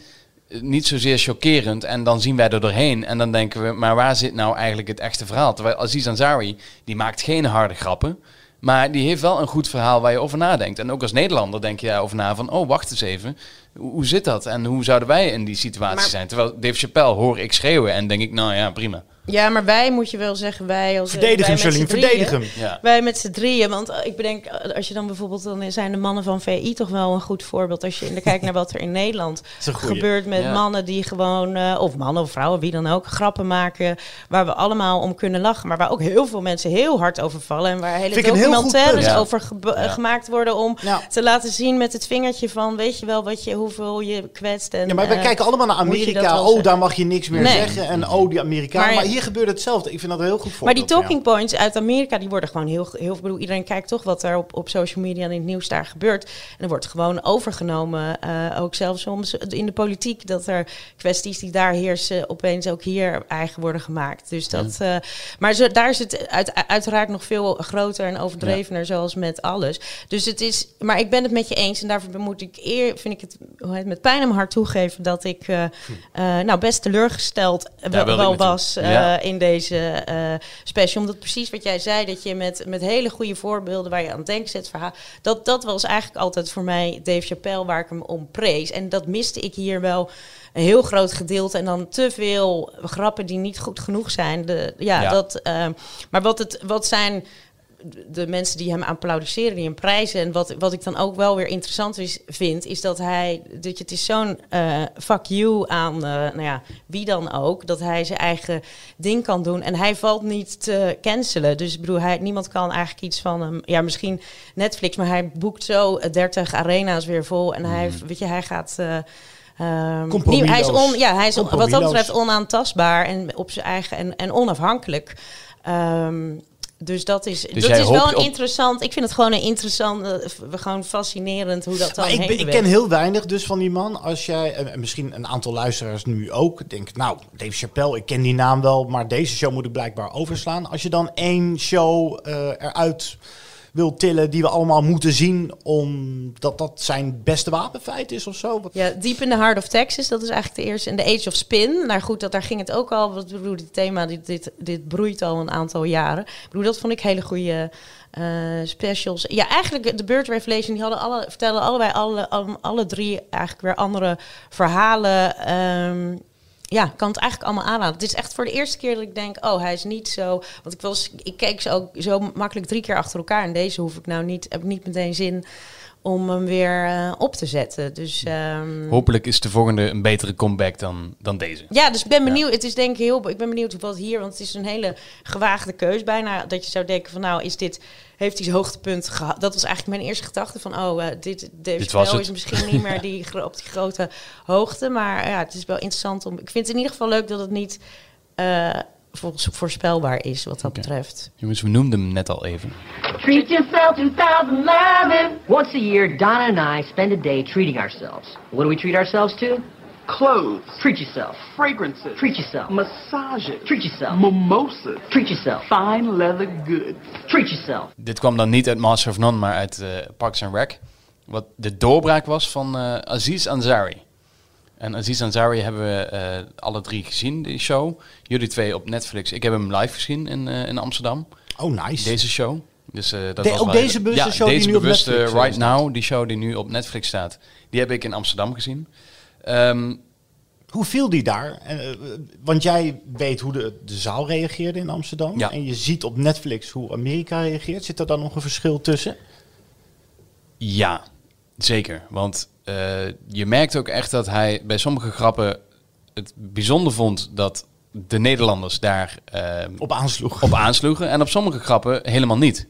niet zozeer chockerend. En dan zien wij er doorheen en dan denken we, maar waar zit nou eigenlijk het echte verhaal? Terwijl Aziz Ansari, die maakt geen harde grappen. Maar die heeft wel een goed verhaal waar je over nadenkt. En ook als Nederlander denk je daarover na van... oh, wacht eens even. Hoe, zit dat? En hoe zouden wij in die situatie Maar- zijn? Terwijl Dave Chappelle hoor ik schreeuwen en denk ik... nou ja, prima. Ja, maar wij moet je wel zeggen, wij als Verdedig wij hem, Charlene, drieën- verdedig hem. Ja. Wij met z'n drieën, want eh, ik bedenk, eh, als je dan bijvoorbeeld, dan zijn de mannen van VI toch wel een goed voorbeeld. Als je in de kijkt naar wat er in Nederland gebeurt met Ja. mannen die gewoon, eh, of mannen of vrouwen, wie dan ook, grappen maken. Waar we allemaal om kunnen lachen. Maar waar ook heel veel mensen heel hard over vallen. En waar hele documentaires. Ja. over gemaakt worden om Ja. te laten zien met het vingertje van, weet je wel, wat je, hoeveel je kwetst. En, Ja, maar wij eh, kijken allemaal naar Amerika. Oh, daar mag je niks meer Nee. zeggen. En oh, die Amerikanen. Hier gebeurt hetzelfde. Ik vind dat een heel goed voorbeeld. Maar die ja. talking points uit Amerika, die worden gewoon heel... heel ik bedoel, iedereen kijkt toch wat er op, op social media en in het nieuws daar gebeurt. En er wordt gewoon overgenomen, eh, ook zelfs soms in de politiek... dat er kwesties die daar heersen opeens ook hier eigen worden gemaakt. Dus dat, eh, maar zo, daar is het uit, uiteraard nog veel groter en overdrevener, zoals met alles. Dus het is... Maar ik ben het met je eens en daarvoor moet ik eer... vind ik het hoe heet het, met pijn in mijn hart toegeven... dat ik eh, eh, nou best teleurgesteld wel, was eh, Ja. in deze eh, special. Omdat precies wat jij zei, dat je met, met hele goede voorbeelden waar je aan denkt zet, verhaal. Dat, dat was eigenlijk altijd voor mij Dave Chappelle waar ik hem om prees. En dat miste ik hier wel een heel groot gedeelte. En dan te veel grappen die niet goed genoeg zijn. De, ja, Ja. Dat, eh, maar wat, het, wat zijn de mensen die hem applaudisseren, die hem prijzen. En wat, wat ik dan ook wel weer interessant is, vind, is dat hij, dat je, het is zo'n eh fuck you aan, eh, nou ja, wie dan ook, dat hij zijn eigen ding kan doen. En hij valt niet te cancelen. Dus ik bedoel, hij, niemand kan eigenlijk iets van hem, ja, misschien Netflix, maar hij boekt zo eh, 30 arena's weer vol. En hij, weet je, hij gaat. eh, niet- hij is, on, ja, hij is on- wat dat betreft onaantastbaar en op zijn eigen en, en onafhankelijk. Ehm, dus dat is, dat jij is wel een op- interessant. Ik vind het gewoon een interessant, eh, gewoon fascinerend hoe dat dan Maar ik, heen ik ken heel weinig dus van die man. Als jij, en misschien een aantal luisteraars nu ook, denkt, nou, Dave Chappelle, ik ken die naam wel, maar deze show moet ik blijkbaar overslaan. Als je dan één show eh, eruit wil tillen die we allemaal moeten zien, omdat dat zijn beste wapenfeit is of zo. Ja, Deep in the Heart of Texas, dat is eigenlijk de eerste. En The Age of Spin, nou goed, dat, daar ging het ook al. Wat bedoel, dit thema, dit, dit, dit broeit al een aantal jaren. Ik bedoel, dat vond ik hele goede eh, specials. Ja, eigenlijk de Bird Revelation, die hadden alle, vertellen allebei alle, alle, alle drie eigenlijk weer andere verhalen. Ehm, ja, kan het eigenlijk allemaal aanraden. Het is echt voor de eerste keer dat ik denk, oh, hij is niet zo. Want ik was, ik keek ze ook zo makkelijk drie keer achter elkaar. En deze hoef ik nou niet, heb ik niet meteen zin om hem weer eh, op te zetten. Dus ehm, Hopelijk is de volgende een betere comeback dan, dan deze. ja, dus ik ben benieuwd. Het is denk ik heel. Ik ben benieuwd wat hier, want het is een hele gewaagde keus. Bijna dat je zou denken van, nou, is dit heeft hij zijn hoogtepunt gehad? Dat was eigenlijk mijn eerste gedachte van, oh, eh, dit het. is misschien niet meer die, op die grote hoogte, maar ja, het is wel interessant om. Ik vind het in ieder geval leuk dat het niet eh, voorspelbaar is wat dat Oké. betreft. Jongens, we noemden hem net al even. Treat yourself 2011. Once a year, Donna and I spend a day treating ourselves. What do we treat ourselves to? Clothes, Treat yourself. fragrances, Treat yourself. massages, Treat yourself. mimosas, Treat yourself. fine leather goods. Treat yourself. Dit kwam dan niet uit Master of None, maar uit eh, Parks and Rec. Wat de doorbraak was van eh, Aziz Ansari. En Aziz Ansari hebben we eh, alle drie gezien, die show. Jullie twee op Netflix. Ik heb hem live gezien in, eh, in Amsterdam. Oh, nice. Deze show. Dus, eh, dat De- was ook deze bewuste ja, show die deze nu op bewuste Netflix, eh, Right staat. Now, die show die nu op Netflix staat. Die heb ik in Amsterdam gezien. Ehm, Hoe viel die daar? Want jij weet hoe de, de zaal reageerde in Amsterdam. Ja. En je ziet op Netflix hoe Amerika reageert. Zit er dan nog een verschil tussen? ja, Zeker, want eh, je merkt ook echt dat hij bij sommige grappen het bijzonder vond dat de Nederlanders daar eh, Op aansloeg. op aansloegen en op sommige grappen helemaal niet.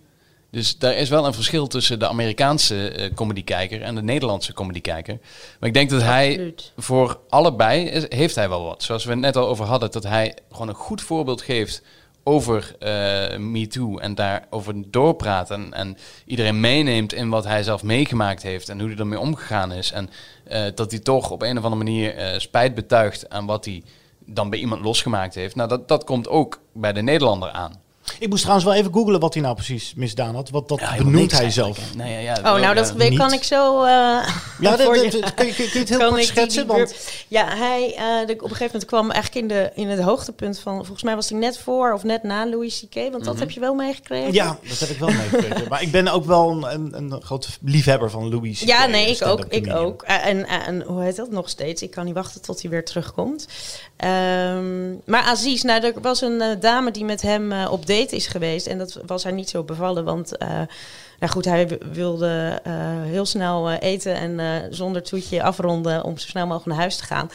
Dus daar is wel een verschil tussen de Amerikaanse eh comedykijker en de Nederlandse comedykijker. Maar ik denk dat hij Absoluut. voor allebei is- heeft hij wel wat. Zoals we het net al over hadden, dat hij gewoon een goed voorbeeld geeft over eh MeToo en daarover doorpraat en, en iedereen meeneemt in wat hij zelf meegemaakt heeft en hoe hij ermee omgegaan is. En eh, dat hij toch op een of andere manier eh, spijt betuigt aan wat hij dan bij iemand losgemaakt heeft. Nou, dat, dat komt ook bij de Nederlander aan. Ik moest trouwens wel even googlen wat hij nou precies misdaan had. Wat dat Ja, benoemt hij zelf. Nee, ja, ja, Oh, nou, dat kan ik zo. eh, Ja, dat, je- dat- kun, je, kun je het heel kan kort ik die- schetsen? die Want bur- Ja, hij, eh, de, op een gegeven moment kwam eigenlijk in, de, in het hoogtepunt van... Volgens mij was hij net voor of net na Louis C.K. Want dat heb je wel meegekregen. ja, dat heb ik wel meegekregen. maar ik ben ook wel een, een, een grote liefhebber van Louis. C.K., Ja, nee, ik ook. Ik ook. Eh, En, en hoe heet dat nog steeds? Ik kan niet wachten tot hij weer terugkomt. Ehm, maar Aziz, nou, er was een dame die met hem eh, op is geweest. En dat was haar niet zo bevallen, want... nou goed, hij wilde eh, heel snel eh, eten en eh, zonder toetje afronden om zo snel mogelijk naar huis te gaan.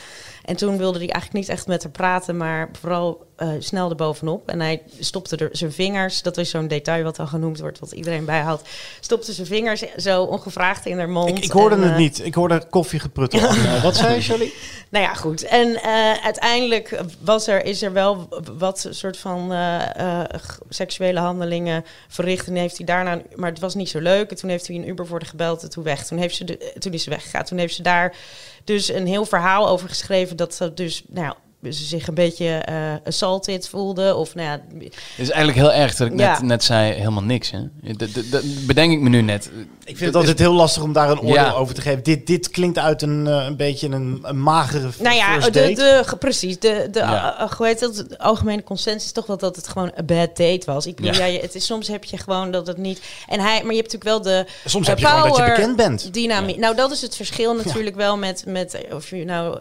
En toen wilde hij eigenlijk niet echt met haar praten, maar vooral eh, snel erbovenop. En hij stopte er zijn vingers, dat is zo'n detail wat dan genoemd wordt, wat iedereen bijhoudt. Stopte zijn vingers zo ongevraagd in haar mond. Ik, ik hoorde En, het niet. Ik hoorde koffie gepruttel. Eh, wat zei je, Charlie? nou ja, goed. En eh, uiteindelijk was er, is er wel wat soort van eh, eh, seksuele handelingen verricht. En heeft hij daarna, maar het was niet zo leuk. En toen heeft hij een Uber voor de gebeld en toen weg. Toen, heeft ze toen is ze weggegaan. Toen heeft ze daar dus een heel verhaal over geschreven. Dat ze dus, nou zich een beetje eh assaulted voelde. Of nou ja, Het is eigenlijk heel erg dat ik net, Ja. net zei helemaal niks. Hè? Dat, dat- dat bedenk ik me nu net. Ik vind het altijd heel lastig om daar een oordeel Ja. over te geven. Dit, dit klinkt uit een, eh, een beetje een, een magere Nou ja, first de, date. de, precies. De, de, Ja. uh, uh, hoe heet dat? De algemene consensus is toch wel dat het gewoon een bad date was. Ik bedoel, Ja. het is, soms heb je gewoon dat het niet... En hij, maar je hebt natuurlijk wel de Soms heb je gewoon dat je bekend bent. Dynamiek. Nou, dat is het verschil natuurlijk wel met, met of je nou...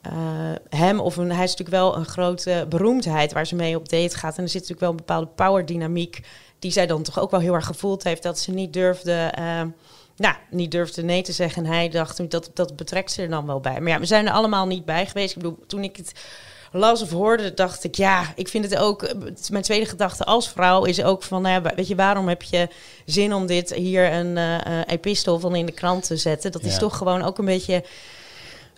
eh, hem of een, hij is natuurlijk wel een grote beroemdheid waar ze mee op date gaat. En er zit natuurlijk wel een bepaalde power dynamiek die zij dan toch ook wel heel erg gevoeld heeft dat ze niet durfde, eh, nou, niet durfde nee te zeggen. En hij dacht dat dat betrekt ze er dan wel bij. Maar ja, we zijn er allemaal niet bij geweest. Ik bedoel, toen ik het las of hoorde, dacht ik ja, ik vind het ook. eh, Mijn tweede gedachte als vrouw is ook van, nou ja, weet je, waarom heb je zin om dit hier een epistel van in de krant te zetten? Dat is toch gewoon ook een beetje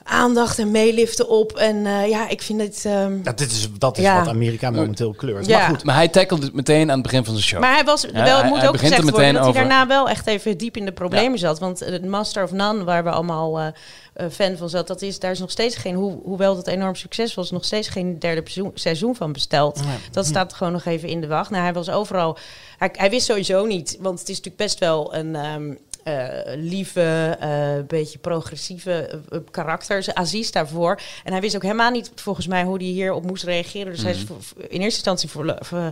aandacht en meeliften op. En eh, ja, ik vind het. ehm, Ja, dit is, dat is Ja. wat Amerika momenteel kleurt. Ja. Maar goed, Maar hij tackelt het meteen aan het begin van zijn show. Maar hij was Ja, wel, hij- moet hij ook gezegd worden dat hij daarna wel echt even diep in de problemen zat. Want het Master of None, waar we allemaal eh, eh, fan van zat, dat is, daar is nog steeds geen, hoe, hoewel dat enorm succes was, nog steeds geen derde seizoen, seizoen van besteld. Dat staat gewoon nog even in de wacht. Nou, hij was overal, hij, hij wist sowieso niet, want het is natuurlijk best wel een... ehm, eh, lieve, eh beetje progressieve eh, eh, karakter. Aziz daarvoor. En hij wist ook helemaal niet, volgens mij, hoe hij hierop moest reageren. Dus hij is voor- in eerste instantie voor, voor-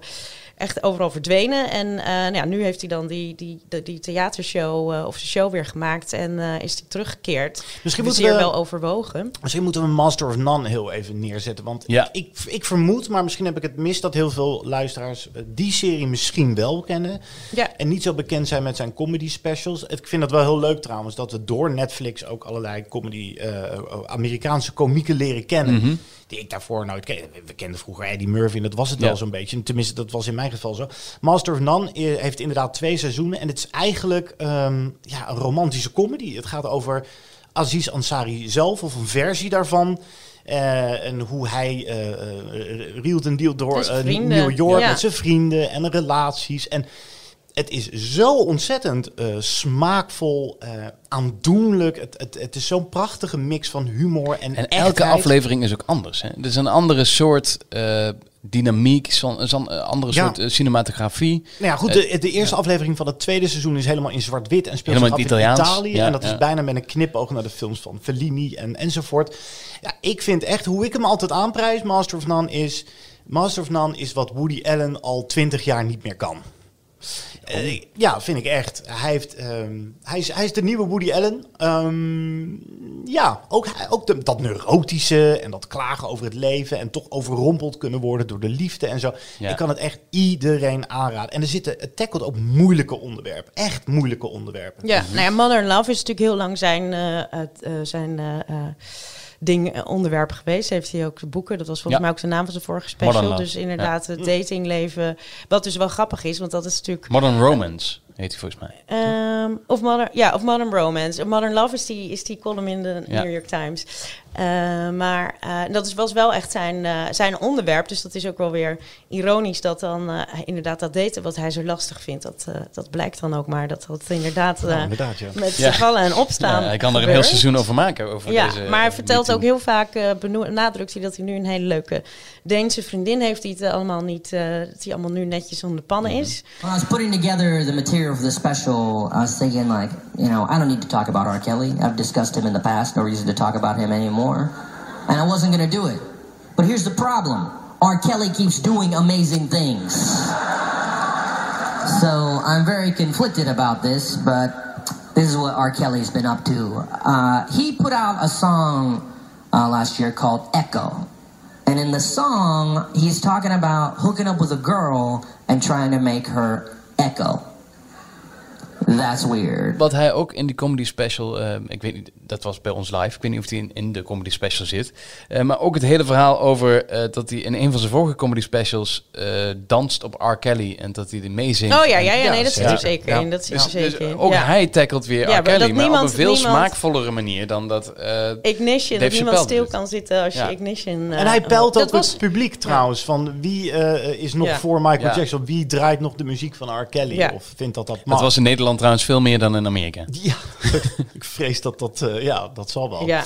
echt overal verdwenen. En eh, nou ja, nu heeft hij dan die, die, die, die theatershow eh, of zijn show weer gemaakt. En eh, is hij teruggekeerd. Misschien moeten we- wel overwogen. misschien moeten we Master of None heel even neerzetten. Want Ja. ik, ik vermoed, maar misschien heb ik het mis, dat heel veel luisteraars die serie misschien wel kennen. Ja. En niet zo bekend zijn met zijn comedy specials. Ik vind dat wel heel leuk trouwens, dat we door Netflix ook allerlei comedy, eh, Amerikaanse komieken leren kennen. Mhm. Die ik daarvoor nooit ken. We kenden vroeger Eddie Murphy en dat was het Ja. wel zo'n beetje. Tenminste, dat was in mijn geval zo. Master of None eh, heeft inderdaad twee seizoenen. En het is eigenlijk ehm, ja, een romantische comedy. Het gaat over Aziz Ansari zelf, of een versie daarvan. Eh, en hoe hij eh eh, reelt en dealt door. New York Ja. met zijn vrienden en relaties. En het is zo ontzettend eh, smaakvol, eh, aandoenlijk. Het, het, het is zo'n prachtige mix van humor en En elke echtheid. aflevering is ook anders. Hè? Het is een andere soort eh, dynamiek, zo'n eh, andere Ja. soort cinematografie. Nou ja, goed, de, de eerste aflevering van het tweede seizoen is helemaal in zwart-wit en speelt zich in af in. Italië. Ja, en dat is bijna met een knipoog naar de films van Fellini en, enzovoort. Ja, ik vind echt, hoe ik hem altijd aanprijs, Master of None, is... Master of None is wat Woody Allen al twintig jaar niet meer kan. Eh, ja, vind ik echt. Hij, heeft, ehm, hij, is, hij is de nieuwe Woody Allen. Ehm, ja, ook, hij- ook de- dat neurotische en dat klagen over het leven en toch overrompeld kunnen worden door de liefde en zo. Ja. Ik kan het echt iedereen aanraden. En er zitten, het tackelt ook moeilijke onderwerpen. Echt moeilijke onderwerpen. Ja, nou ja, Modern Love is natuurlijk heel lang zijn, eh, het, eh, zijn ding, eh, onderwerp geweest. Heeft hij ook de boeken, dat was volgens Ja. mij ook de naam van zijn vorige special. Dus inderdaad, het datingleven. Wat dus wel grappig is, want dat is natuurlijk... Modern Romance heet hij volgens mij. Ehm, of, modern, ja, of Modern Romance. Modern Love is die, is die column in de Ja. New York Times. Eh, maar eh, dat is, was wel echt zijn, eh, zijn onderwerp. Dus dat is ook wel weer ironisch dat dan eh, inderdaad dat daten wat hij zo lastig vindt. Dat, eh, dat blijkt dan ook maar dat dat inderdaad, Nou, inderdaad, ja. met Ja. vallen en opstaan Ja, hij kan er een heel seizoen over maken. Over Ja, deze, maar hij vertelt ook heel vaak, eh beno- nadrukt hij dat hij nu een hele leuke Deense vriendin heeft, die het allemaal niet, eh, hij allemaal nu netjes onder de pannen Mhm. is. When I was putting together the material for the special, I was thinking like, you know, I don't need to talk about R. Kelly. I've discussed him in the past. No reason to talk about him anymore. And I wasn't going to do it. But here's the problem. R. Kelly keeps doing amazing things. So I'm very conflicted about this, but this is what R. Kelly's been up to. Uh, he put out a song uh, last year called Echo. And in the song, he's talking about hooking up with a girl and trying to make her echo. That's weird. Wat hij ook in die comedy special, eh, ik weet niet, dat was bij ons live. Ik weet niet of hij in, in de comedy special zit. Eh, maar ook het hele verhaal over eh, dat hij in een van zijn vorige comedy specials eh, danst op R. Kelly. En dat hij er meezingt. Oh ja, ja, ja, nee, dat zit ja. er zeker Ja. in. Dat zit Ja. er zeker Dus in. ook ja. hij tackelt weer Ja, R. maar Kelly, maar op een veel niemand- smaakvollere manier dan dat... eh, Ignition, Dave dat niemand stil doet. kan zitten als je. Ignition... En eh, hij pelt dat ook was- het publiek trouwens. Van wie eh, is nog Ja. voor Michael Ja. Jackson? Wie draait nog de muziek van R. Kelly? Ja. Of vindt dat dat mag? dat was in Nederland trouwens veel meer dan in Amerika. Ja, ik vrees dat dat... eh, ja, dat zal wel. Ja.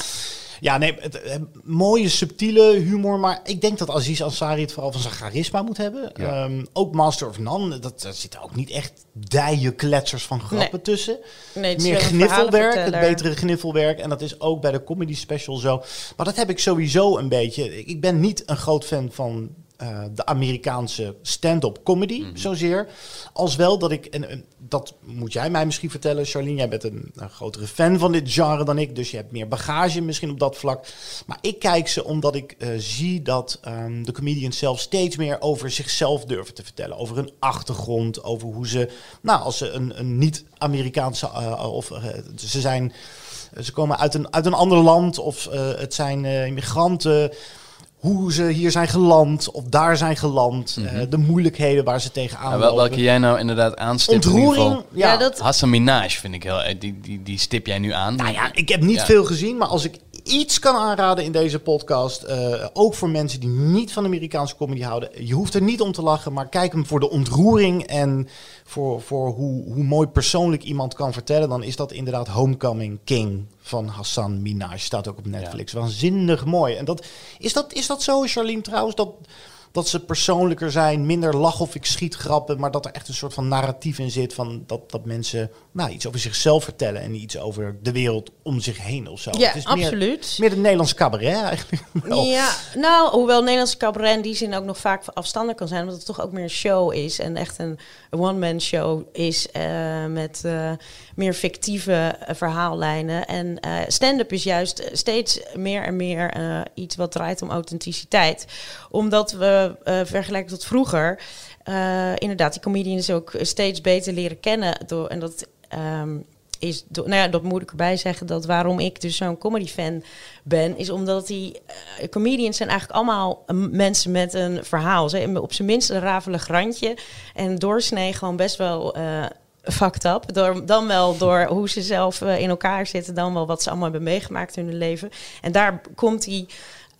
Ja, nee, het, eh, mooie, subtiele humor. Maar ik denk dat Aziz Ansari het vooral van zijn charisma moet hebben. Ja. Ehm, ook Master of None. Dat, daar zitten ook niet echt dijenkletsers van grappen Nee. tussen. Nee, het is Meer gniffelwerk, het betere gniffelwerk. En dat is ook bij de comedy special zo. Maar dat heb ik sowieso een beetje. Ik ben niet een groot fan van eh, de Amerikaanse stand-up comedy zozeer. Als wel dat ik, en, en dat moet jij mij misschien vertellen, Charlene. Jij bent een, een grotere fan van dit genre dan ik. Dus je hebt meer bagage misschien op dat vlak. Maar ik kijk ze omdat ik eh, zie dat ehm, de comedians zelf steeds meer over zichzelf durven te vertellen. Over hun achtergrond, over hoe ze, nou, als ze een, een niet-Amerikaanse, eh, of ze zijn, ze komen uit een, uit een ander land, of het zijn immigranten. Hoe ze hier zijn geland, of daar zijn geland. eh, de moeilijkheden waar ze tegenaan wel, lopen. welke jij nou inderdaad aanstipt in ieder Ontroering, geval. ja. Ja, dat, Hassan Minaj vind ik heel... eh, Die, die, die stip jij nu aan. Nou ja, ik heb niet Ja. veel gezien, maar als ik iets kan aanraden in deze podcast, eh, ook voor mensen die niet van Amerikaanse comedy houden, je hoeft er niet om te lachen, maar kijk hem voor de ontroering en voor, voor hoe, hoe mooi persoonlijk iemand kan vertellen, dan is dat inderdaad Homecoming King van Hassan Minaj. Staat ook op Netflix. Waanzinnig mooi. En dat, is, dat, is dat zo, Charlene, trouwens? Dat, dat ze persoonlijker zijn, minder lach of ik schiet grappen, maar dat er echt een soort van narratief in zit van dat, dat mensen nou, iets over zichzelf vertellen en iets over de wereld om zich heen of zo. ja, Het is absoluut. meer de Nederlandse cabaret eigenlijk. wel. Ja, nou, hoewel Nederlandse cabaret in die zin ook nog vaak afstandig kan zijn, omdat het toch ook meer een show is en echt een one-man show is eh, met eh, meer fictieve eh, verhaallijnen. En stand-up is juist steeds meer en meer iets wat draait om authenticiteit, omdat we eh vergelijken tot vroeger. eh, inderdaad, die comedians ook steeds beter leren kennen. Door, en dat ehm, is, nou ja, dat moet ik erbij zeggen, dat waarom ik dus zo'n comedy fan ben, is omdat die eh, comedians zijn eigenlijk allemaal eh, mensen met een verhaal. Ze op zijn minst een ravelig randje en doorsnee gewoon best wel eh fucked up. Door, dan wel door hoe ze zelf eh, in elkaar zitten, dan wel wat ze allemaal hebben meegemaakt in hun leven. En daar komt die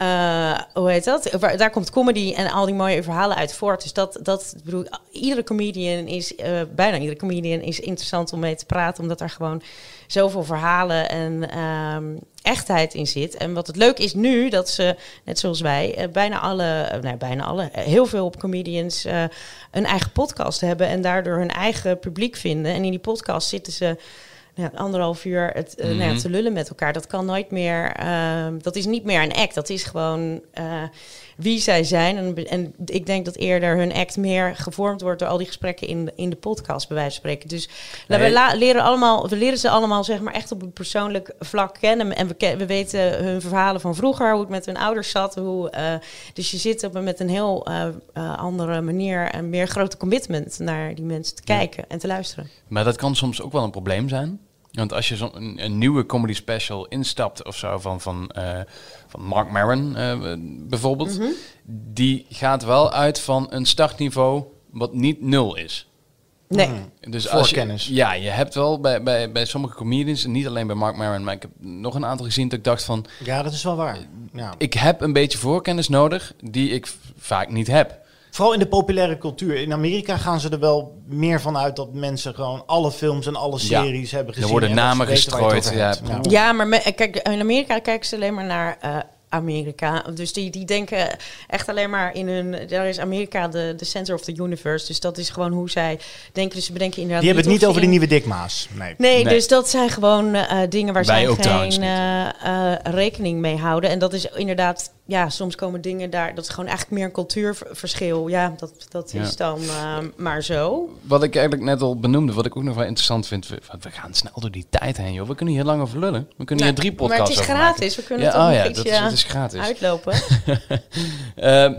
eh, hoe heet dat? Daar komt comedy en al die mooie verhalen uit voort. Dus dat, dat ik bedoel, iedere comedian is, eh, bijna iedere comedian is interessant om mee te praten, omdat er gewoon zoveel verhalen en ehm, echtheid in zit. En wat het leuk is nu, dat ze, net zoals wij, eh, bijna alle, nee, bijna alle, heel veel comedians een eigen podcast hebben en daardoor hun eigen publiek vinden. En in die podcast zitten ze ja, anderhalf uur het, eh, nou ja, Mhm. te lullen met elkaar. Dat kan nooit meer. ehm, dat is niet meer een act. Dat is gewoon eh, wie zij zijn. En, en ik denk dat eerder hun act meer gevormd wordt door al die gesprekken in, de- in de podcast, bij wijze van spreken. Dus Nee. we, la- leren allemaal, we leren ze allemaal zeg maar echt op een persoonlijk vlak kennen. En we, we weten hun verhalen van vroeger, hoe het met hun ouders zat. Hoe, eh, dus je zit op, een- met een heel eh, eh, andere manier en meer grote commitment naar die mensen te kijken en te luisteren. Maar dat kan soms ook wel een probleem zijn. Want als je zo'n een, een nieuwe comedy special instapt of zo van, van, eh, van Mark Maron eh, bijvoorbeeld, Mhm. die gaat wel uit van een startniveau wat niet nul is. Nee. Dus als je, Voorkennis. ja, je hebt wel bij, bij, bij sommige comedians, en niet alleen bij Mark Maron, maar ik heb nog een aantal gezien dat ik dacht van, Ja, dat is wel waar. Ja. ik heb een beetje voorkennis nodig die ik v- vaak niet heb. Vooral in de populaire cultuur. In Amerika gaan ze er wel meer van uit dat mensen gewoon alle films en alle Ja. series hebben Er gezien. worden en dat ze namen gestrooid, ja. Ja, maar me- kijk, in Amerika kijken ze alleen maar naar eh, Amerika. Dus die, die denken echt alleen maar in hun... Daar is Amerika de, de center of the universe. Dus dat is gewoon hoe zij denken. Dus ze bedenken inderdaad... Die hebben het niet over in- nieuwe dikmaas. Nee. Nee, Nee. dus dat zijn gewoon eh, dingen waar Wij zij geen eh, rekening mee houden. En dat is inderdaad, ja, soms komen dingen daar, dat is gewoon eigenlijk meer een cultuurverschil. Ja, dat, dat Ja. is dan eh, maar zo. Wat ik eigenlijk net al benoemde, wat ik ook nog wel interessant vind, we, we gaan snel door die tijd heen, joh. We kunnen hier lang over lullen. We kunnen hier drie podcasts maar het is maken. gratis, we kunnen Ja, het toch oh ja, iets dat is- ja, het is gratis. uitlopen. Ehm,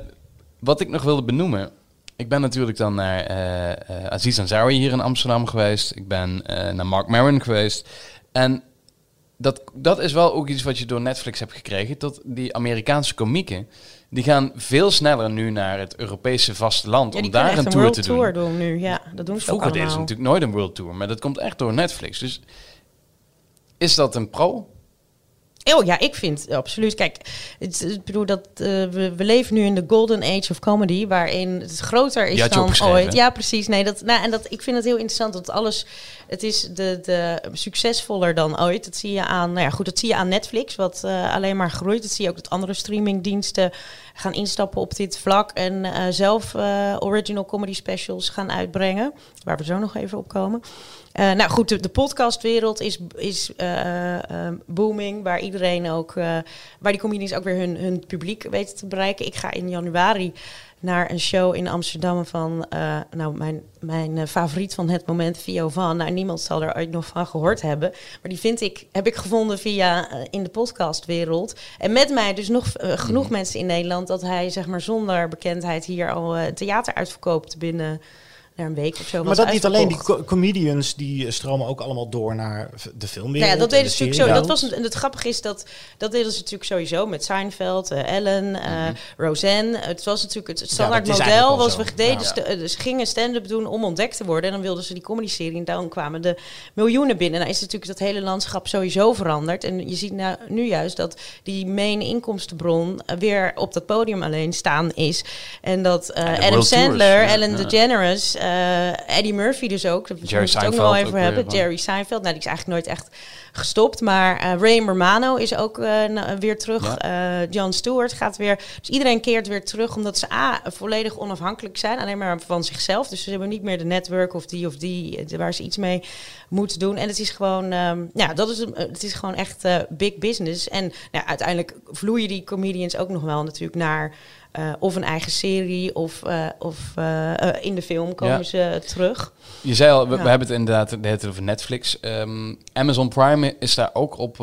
wat ik nog wilde benoemen. Ik ben natuurlijk dan naar eh, Aziz Ansari hier in Amsterdam geweest. Ik ben eh, naar Mark Maron geweest. En dat, dat is wel ook iets wat je door Netflix hebt gekregen. Dat die Amerikaanse komieken, die gaan veel sneller nu naar het Europese vasteland Ja, om daar een tour te doen. tour doen nu. Ja, dat doen ze Vroeger ook deden ze natuurlijk nooit een world tour, maar dat komt echt door Netflix. Dus is dat een pro? Oh ja, ik vind absoluut. Kijk, het, ik bedoel dat eh, we, we leven nu in de golden age of comedy, waarin het groter is dan ooit. Ja, precies. Nee, dat, nou, en dat, ik vind het heel interessant dat alles, het is de, de succesvoller dan ooit. Dat zie je aan, nou ja, goed, dat zie je aan Netflix, wat eh, alleen maar groeit. Dat zie je ook dat andere streamingdiensten gaan instappen op dit vlak en eh, zelf eh, original comedy specials gaan uitbrengen, waar we zo nog even op komen. Nou goed, de, podcastwereld is, is booming, waar iedereen ook, waar die comedians ook weer hun, hun publiek weten te bereiken. Ik ga in januari naar een show in Amsterdam van, eh, nou mijn, mijn eh, favoriet van het moment, Vio van. Nou, niemand zal er ooit nog van gehoord hebben, maar die vind ik, heb ik gevonden via eh, in de podcastwereld. En met mij dus nog genoeg mensen in Nederland dat hij zeg maar zonder bekendheid hier al theater uitverkoopt binnen. Naar een week of zo. Maar dat niet alleen, die co- comedians die stromen ook allemaal door naar de filmwereld. Nou ja, dat en deden de ze natuurlijk zo. Dat was, en het grappige is dat dat deden ze natuurlijk sowieso met Seinfeld, eh, Ellen, eh, Roseanne. Het was natuurlijk het, het standaard model. Was we deden, Ja. st- eh, ze gingen stand-up doen om ontdekt te worden. En dan wilden ze die comedy-serie. En dan kwamen de miljoenen binnen. Nou is natuurlijk dat hele landschap sowieso veranderd. En je ziet nou, nu juist dat die main inkomstenbron eh, weer op dat podium alleen staan is. En dat eh, de Adam World Tours, Sandler, ja, Ellen ja. DeGeneres, eh, Eddie Murphy dus ook. Daar Jerry we het ook nog wel even weer hebben. Jerry Seinfeld, nou die is eigenlijk nooit echt gestopt. Maar eh, Ray Romano is ook eh, na- weer terug. Eh, Jon Stewart gaat weer. Dus iedereen keert weer terug omdat ze A, volledig onafhankelijk zijn. Alleen maar van zichzelf. Dus ze hebben niet meer de network of die of die waar ze iets mee moeten doen. En het is gewoon, ehm, ja, dat is, het is gewoon echt big business. En nou, uiteindelijk vloeien die comedians ook nog wel natuurlijk naar... eh, of een eigen serie of, eh, of eh, in de film komen Ja. ze terug. Je zei al, we, Ja. we hebben het inderdaad de hele tijd over Netflix. Ehm, Amazon Prime is daar ook op,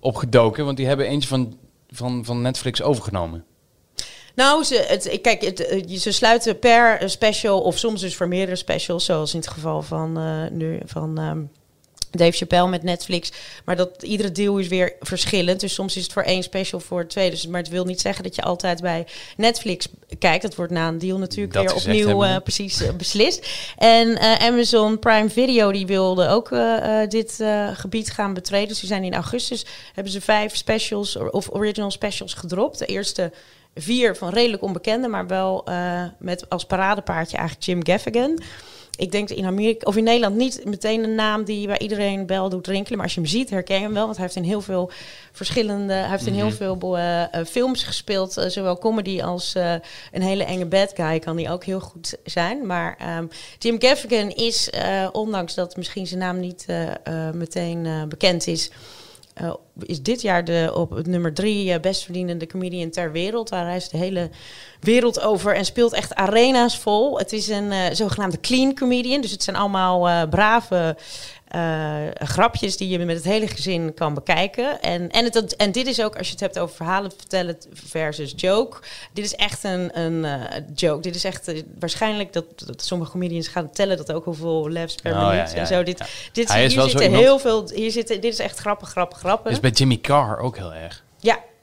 op gedoken, want die hebben eentje van, van, van Netflix overgenomen. Nou, ze, het, kijk, het, ze sluiten per special of soms dus voor meerdere specials, zoals in het geval van nu van ehm, Dave Chappelle met Netflix. Maar dat iedere deal is weer verschillend. Dus soms is het voor één special voor twee. Dus, maar het wil niet zeggen dat je altijd bij Netflix kijkt. Dat wordt na een deal natuurlijk Dat weer opnieuw eh, precies eh, beslist. En eh, Amazon Prime Video die wilde ook dit gebied gaan betreden. Dus die zijn in augustus hebben ze vijf specials of original specials gedropt. De eerste vier van redelijk onbekende, maar wel met als paradepaardje eigenlijk Jim Gaffigan. Ik denk in Amerika of in Nederland niet meteen een naam die bij iedereen bel doet rinkelen. Maar als je hem ziet, herken je hem wel. Want hij heeft in heel veel verschillende. Hij heeft in heel Mhm. veel eh, eh, films gespeeld. eh, zowel comedy als een hele enge bad guy kan hij ook heel goed zijn. Maar ehm, Jim Gaffigan is, ondanks dat misschien zijn naam niet meteen bekend is. Eh, is dit jaar de op het nummer drie eh, best verdienende comedian ter wereld. Hij reist de hele wereld over en speelt echt arena's vol. Het is een eh, zogenaamde clean comedian. Dus het zijn allemaal brave eh, grapjes die je met het hele gezin kan bekijken. En, en, het, en dit is ook, als je het hebt over verhalen vertellen versus joke. Dit is echt een, een eh, joke. Dit is echt eh, waarschijnlijk dat, dat sommige comedians gaan tellen dat ook hoeveel laughs per Oh, minuut ja, en zo. Dit, ja. dit, hier zitten heel veel. Hier zitten, dit is echt grappig, grappig, grappig. Is bij Jimmy Carr ook heel erg.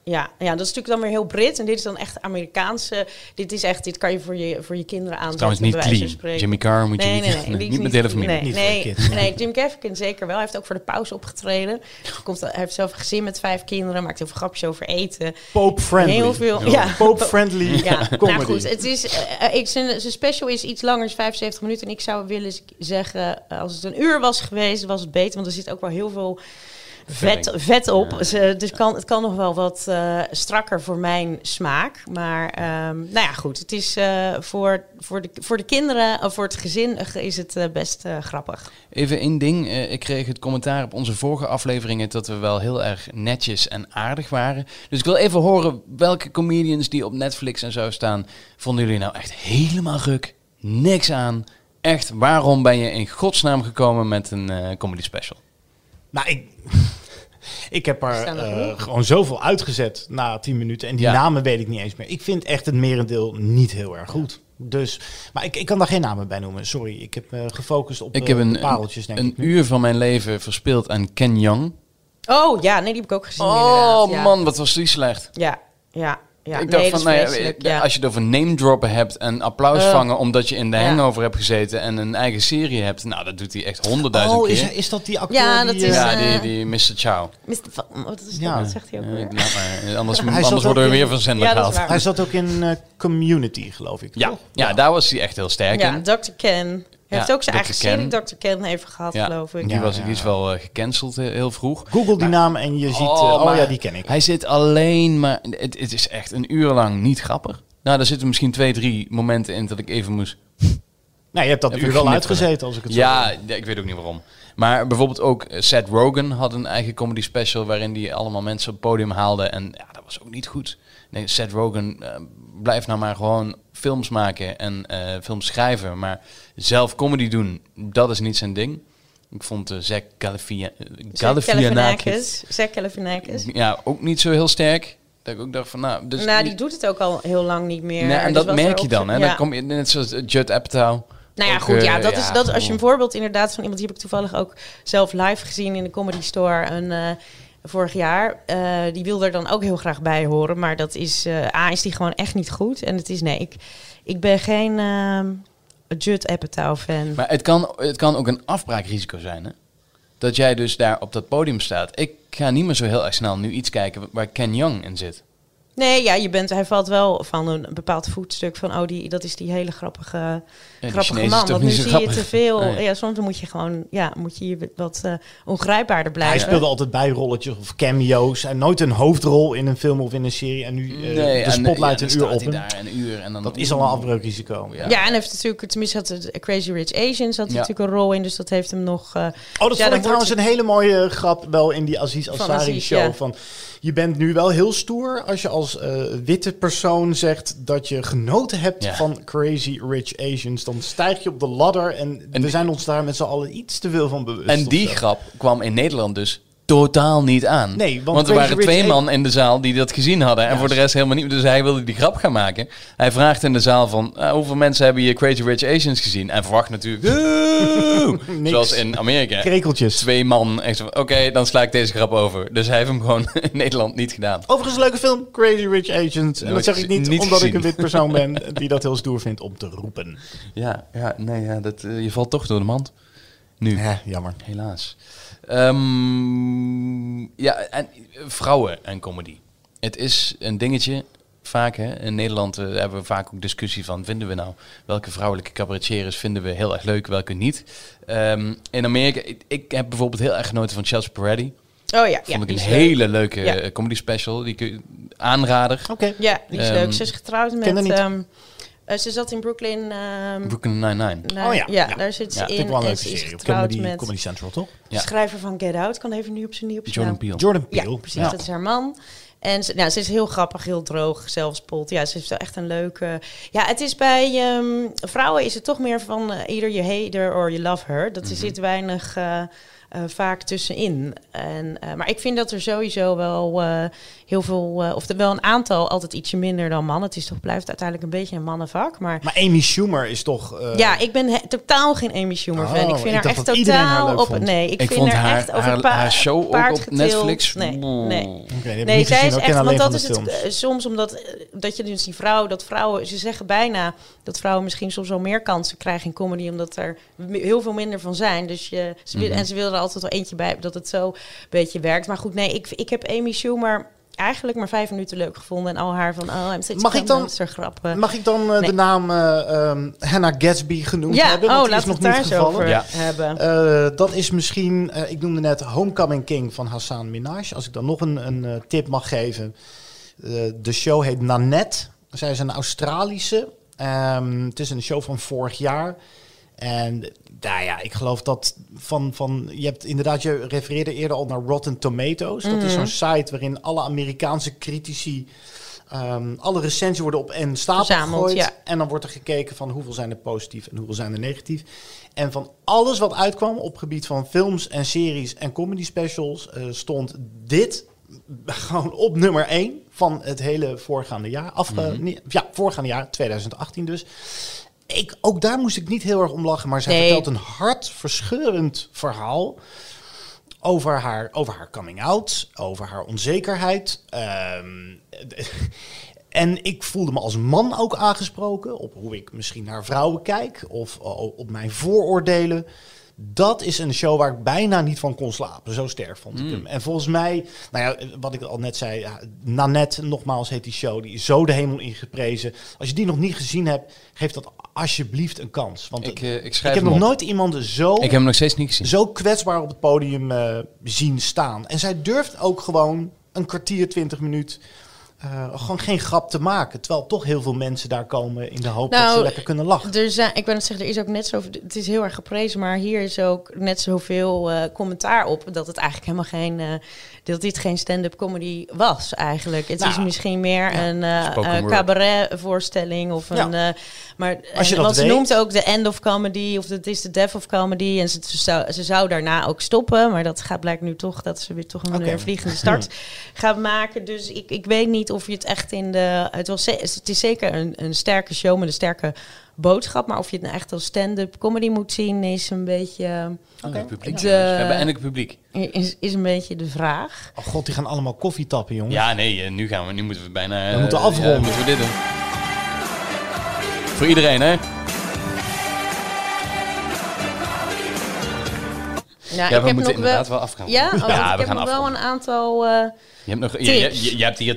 Ja, ja, dat is natuurlijk dan weer heel Brits. En dit is dan echt Amerikaanse. Dit is echt, dit kan je voor je, voor je kinderen aanzetten. trouwens niet clean. Jimmy Carr moet je niet- die niet met de hele familie. Nee, Niet voor de nee, kids. nee, Jim Gaffigan zeker wel. Hij heeft ook voor de pauze opgetreden. Komt, hij heeft zelf een gezin met vijf kinderen. Maakt heel veel grapjes over eten. Pope-friendly. Heel veel. Ja, Pope-friendly Ja, comedy. nou goed. Het is, eh, ik, zijn, zijn special is iets langer, is 75 minuten. En ik zou willen zeggen, eh, als het een uur was geweest, was het beter. Want er zit ook wel heel veel vet, vet op. Dus, eh, dus kan, het kan nog wel wat eh, strakker voor mijn smaak. Maar ehm, nou ja, goed. Het is eh, voor, voor, de, voor de kinderen of voor het gezin eh, is het eh, best eh, grappig. Even één ding. eh, ik kreeg het commentaar op onze vorige afleveringen dat we wel heel erg netjes en aardig waren. Dus ik wil even horen welke comedians die op Netflix en zo staan, vonden jullie nou echt helemaal ruk? Niks aan. Echt, waarom ben je in godsnaam gekomen met een eh, comedy special? Nou, ik, ik heb er eh, gewoon zoveel uitgezet na 10 minuten. En die Ja. namen weet ik niet eens meer. Ik vind echt het merendeel niet heel erg goed. Dus, maar ik, ik kan daar geen namen bij noemen. Sorry, ik heb eh, gefocust op Ik eh, heb de een, pareltjes, denk een ik. uur van mijn leven verspeeld aan Ken Young. Oh ja, nee, die heb ik ook gezien. Oh ja. man, wat was die slecht. Ja, ja, ja. ik dacht van, nou ja, eh, ja. als je het over name droppen hebt en applaus Eh. vangen omdat je in de Ja. hangover hebt gezeten en een eigen serie hebt, nou dat doet hij echt honderdduizend Oh, keer. is, is dat die acteur Ja, die... dat is, eh, ja, die, eh, die Mr. Chow. Mr. Wat, is dat? Ja. wat zegt hij ook Eh, weer? maar, anders anders worden we weer van zender Ja, gehaald. hij zat ook in eh, Community, geloof ik. Ja, toch? ja, daar was hij echt heel sterk Ja, in. Dr. Ken. Hij Ja, heeft ook zijn Dr. eigen Ken. serie Dr. Ken even gehad, Ja. geloof ik. Die, Ja, was, die is ja. wel eh, gecanceld eh, heel vroeg. Google die naam en je ziet... eh, Oh, Oh, ja, die ken ik. Hij zit alleen, maar het, het is echt een uur lang niet grappig. Nou, daar zitten misschien twee, drie momenten in dat ik even moest... Nou, je hebt dat uur wel uitgezeten, als ik het zo Ja, ik weet ook niet waarom. Maar bijvoorbeeld ook Seth Rogen had een eigen comedy special waarin hij allemaal mensen op het podium haalde. En ja, dat was ook niet goed. Nee, Seth Rogen blijft nou maar gewoon films maken en eh, films schrijven. Maar zelf comedy doen, dat is niet zijn ding. Ik vond uh, Galifia- Galifianakis. Zach Galifianakis. ja, ook niet zo heel sterk. Dat ik ook dacht van, nou... Dus nou, die doet het ook al heel lang niet meer. Nee, en Dus dat merk er je dan. Hè? ja. Dan kom je net zoals eh, Judd Apatow. Nou ja, Ook, goed, ja, dat ja, is dat als je een voorbeeld inderdaad van iemand die heb ik toevallig ook zelf live gezien in de Comedy Store een vorig jaar. Eh, die wil er dan ook heel graag bij horen, maar dat is eh, a is die gewoon echt niet goed en het is nee, ik, ik ben geen ehm Judd Apatow fan. Maar het kan, het kan ook een afbraakrisico zijn, hè? Dat jij dus daar op dat podium staat. Ik ga niet meer zo heel erg snel nu iets kijken waar Ken Young in zit. Nee, ja, je bent, hij valt wel van een bepaald voetstuk van, oh, die, dat is die hele grappige, die grappige Chinees man. Want nu zie grappig? je te veel. Nee. Ja, soms moet je gewoon, ja, moet je wat eh, ongrijpbaarder blijven. Hij speelde altijd bijrolletjes of cameo's. En nooit een hoofdrol in een film of in een serie. En nu eh, Nee, de en, spotlight ja, een uur op staat hij hem. daar een uur en dan Dat is al een afbreukrisico. Ja. Ja, en heeft natuurlijk, tenminste had Crazy Rich Asians had natuurlijk een rol in, dus dat heeft hem nog. eh, Oh, dat Ja, vond dan ik trouwens een hele mooie grap wel in die Aziz Ansari show. ja. Van, je bent nu wel heel stoer als je als eh, witte persoon zegt dat je genoten hebt Ja. van Crazy Rich Asians. Dan stijg je op de ladder en, En- we zijn ons daar met z'n allen iets te veel van bewust. En die zo. grap kwam in Nederland dus totaal niet aan. Nee, want er waren twee man in de zaal die dat gezien hadden. En Ja, voor de rest helemaal niet. Dus hij wilde die grap gaan maken. Hij vraagt in de zaal van... eh, hoeveel mensen hebben hier Crazy Rich Asians gezien? En verwacht natuurlijk... Zoals in Amerika. Krekeltjes. Twee man. Oké, dan sla ik deze grap over. Dus hij heeft hem gewoon in Nederland niet gedaan. Overigens een leuke film, Crazy Rich Asians. En dat zeg ik niet, niet omdat gezien. ik een wit persoon ben die dat heel stoer vindt om te roepen. Ja, ja nee, ja, dat, eh, je valt toch door de mand. Nu. Ja, jammer. Helaas. Ehm, ja, en eh, vrouwen en comedy. Het is een dingetje. vaak. Hè? In Nederland eh, hebben we vaak ook discussie van... vinden we nou welke vrouwelijke cabaretiers vinden we heel erg leuk, welke niet. Ehm, in Amerika, ik, ik heb bijvoorbeeld heel erg genoten van Chelsea Peretti. Oh ja, ja. Vond ik die een leuk. hele leuke Ja. comedy special. Die kun je aanrader. Oké. Ja, die is Ehm, leuk. Ze is getrouwd met... eh, ze zat in Brooklyn. ehm, Brooklyn Nine-Nine. nou, Oh ja, ja, ja. daar zit ze Ja, in. wel een En leuke ze is serie Comedy, met Comedy Central, toch? Ja. schrijver van Get Out. Kan even nu op zijn nieuw op Jordan. Peele. Jordan Ja, Peele. precies. Dat is haar man. En ze, nou, ze is heel grappig, heel droog, zelfspot. Ja, ze is wel echt een leuke... Ja, het is bij ehm, vrouwen is het toch meer van uh, either you hate her or you love her. Dat er zit weinig eh, eh, vaak tussenin. En, eh, maar ik vind dat er sowieso wel eh, heel veel... eh, of er wel een aantal altijd ietsje minder dan mannen. Het is toch, blijft uiteindelijk een beetje een mannenvak. Maar Maar Amy Schumer is toch... eh, ja, ik ben totaal geen Amy Schumer fan. Oh, ik vind ik haar echt haar totaal op. vond. Nee, ik, Ik vind vond haar, haar- echt over haar- pa- haar show ook op getild. Netflix. Nee, Oeh. nee. Nee, niet zij gezien. is echt, want dat is het films. soms omdat dat je dus die vrouw, dat vrouwen, ze zeggen bijna dat vrouwen misschien soms wel meer kansen krijgen in comedy, omdat er heel veel minder van zijn. Dus je, ze wil, Mhm. en ze willen altijd wel eentje bij, dat het zo een beetje werkt. Maar goed, nee, ik, ik heb Amy Schumer eigenlijk maar vijf minuten leuk gevonden en al haar van, oh, I'm such Mag ik dan- grappen. Mag ik dan eh, Nee. de naam ehm, Hannah Gatsby genoemd ja, hebben? Want oh, die is laten we nog het niet daar zo gevallen. over Ja. hebben. Eh, dat is misschien, ik noemde net Homecoming King van Hassan Minaj. Als ik dan nog een, een tip mag geven. Eh, de show heet Nanette. Zij is een Australische. Ehm, het is een show van vorig jaar. En nou ja, ik geloof dat van, van... Je hebt inderdaad, je refereerde eerder al naar Rotten Tomatoes. Dat is zo'n site waarin alle Amerikaanse critici... ehm, alle recensies worden op een stapel Verzameld, gegooid. ja. En dan wordt er gekeken van hoeveel zijn er positief en hoeveel zijn er negatief. En van alles wat uitkwam op gebied van films en series en comedy specials... eh, stond dit gewoon op nummer 1 van het hele voorgaande jaar. Afge nee, Ja, voorgaande jaar, 2018 dus. Ik, ook daar moest ik niet heel erg om lachen, maar zij Nee. vertelt een hartverscheurend verhaal over haar, over haar coming out, over haar onzekerheid. Ehm, en ik voelde me als man ook aangesproken op hoe ik misschien naar vrouwen kijk of o- op mijn vooroordelen. Dat is een show waar ik bijna niet van kon slapen. Zo sterk vond ik hem. En volgens mij, nou ja, wat ik al net zei, ja, Nanette, nogmaals heet die show, die is zo de hemel ingeprezen. Als je die nog niet gezien hebt, geef dat alsjeblieft een kans. Want Ik, ik, eh, ik schrijf heb nog op. nooit iemand zo Ik heb hem nog steeds niet gezien. zo kwetsbaar op het podium eh, zien staan. En zij durft ook gewoon een kwartier, twintig minuut eh, gewoon geen grap te maken. Terwijl toch heel veel mensen daar komen in de hoop dat Nou, ze lekker kunnen lachen. Er zijn, ik ben het zeggen, er is ook net zo. Het is heel erg geprezen, maar hier is ook net zoveel eh commentaar op dat het eigenlijk helemaal geen. eh, dat dit geen stand-up comedy was eigenlijk. Het Nou, is misschien meer een cabaret-voorstelling of Ja. een. eh, maar Als je en- dat want ze noemt ook de end of comedy of het is de death of comedy en ze, ze, zou, ze zou daarna ook stoppen, maar dat gaat blijkt nu toch dat ze weer toch een, vliegende start gaat maken. Dus ik, ik weet niet of je het echt in de. Het, was, het is zeker een, een sterke show met een sterke boodschap. Maar of je het nou echt als stand-up comedy moet zien, is een beetje, Oh, het publiek. De- We hebben eindelijk publiek. is, is een beetje de vraag. Oh god, die gaan allemaal koffie tappen, jongen. Ja, nee, eh, nu gaan we, nu moeten we bijna. We eh, moeten ja, afronden. moeten we dit doen. Voor iedereen, hè? Ja, Ja, we moeten nog inderdaad wel, wel afgaan. Ja, oh, ik we heb gaan nog wel een aantal. eh, Je hebt, nog, je, je, Tips. je, je hebt hier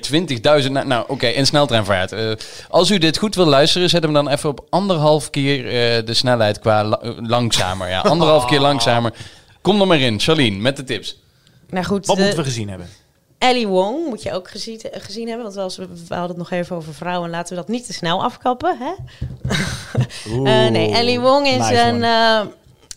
20.000. Nou, nou, oké, in sneltreinvaart. Eh als u dit goed wil luisteren, zet hem dan even op anderhalf keer eh, de snelheid qua la- langzamer. Ja, anderhalf keer langzamer. Kom er maar in, Charlene, met de tips. nou goed, Wat de- moeten we gezien hebben? Ellie Wong moet je ook gezien, gezien hebben. Want als we, we hadden het nog even over vrouwen. Laten we dat niet te snel afkappen. Hè? Eh, nee, Ellie Wong is nice een.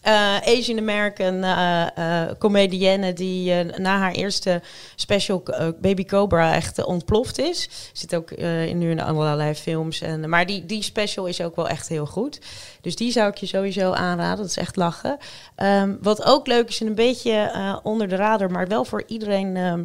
Eh, Asian American eh eh, comedienne die na haar eerste special Baby Cobra echt ontploft is. Zit ook in, nu in allerlei films. En, maar die, die special is ook wel echt heel goed. Dus die zou ik je sowieso aanraden. Dat is echt lachen. Ehm, wat ook leuk is en een beetje onder de radar, maar wel voor iedereen. ehm,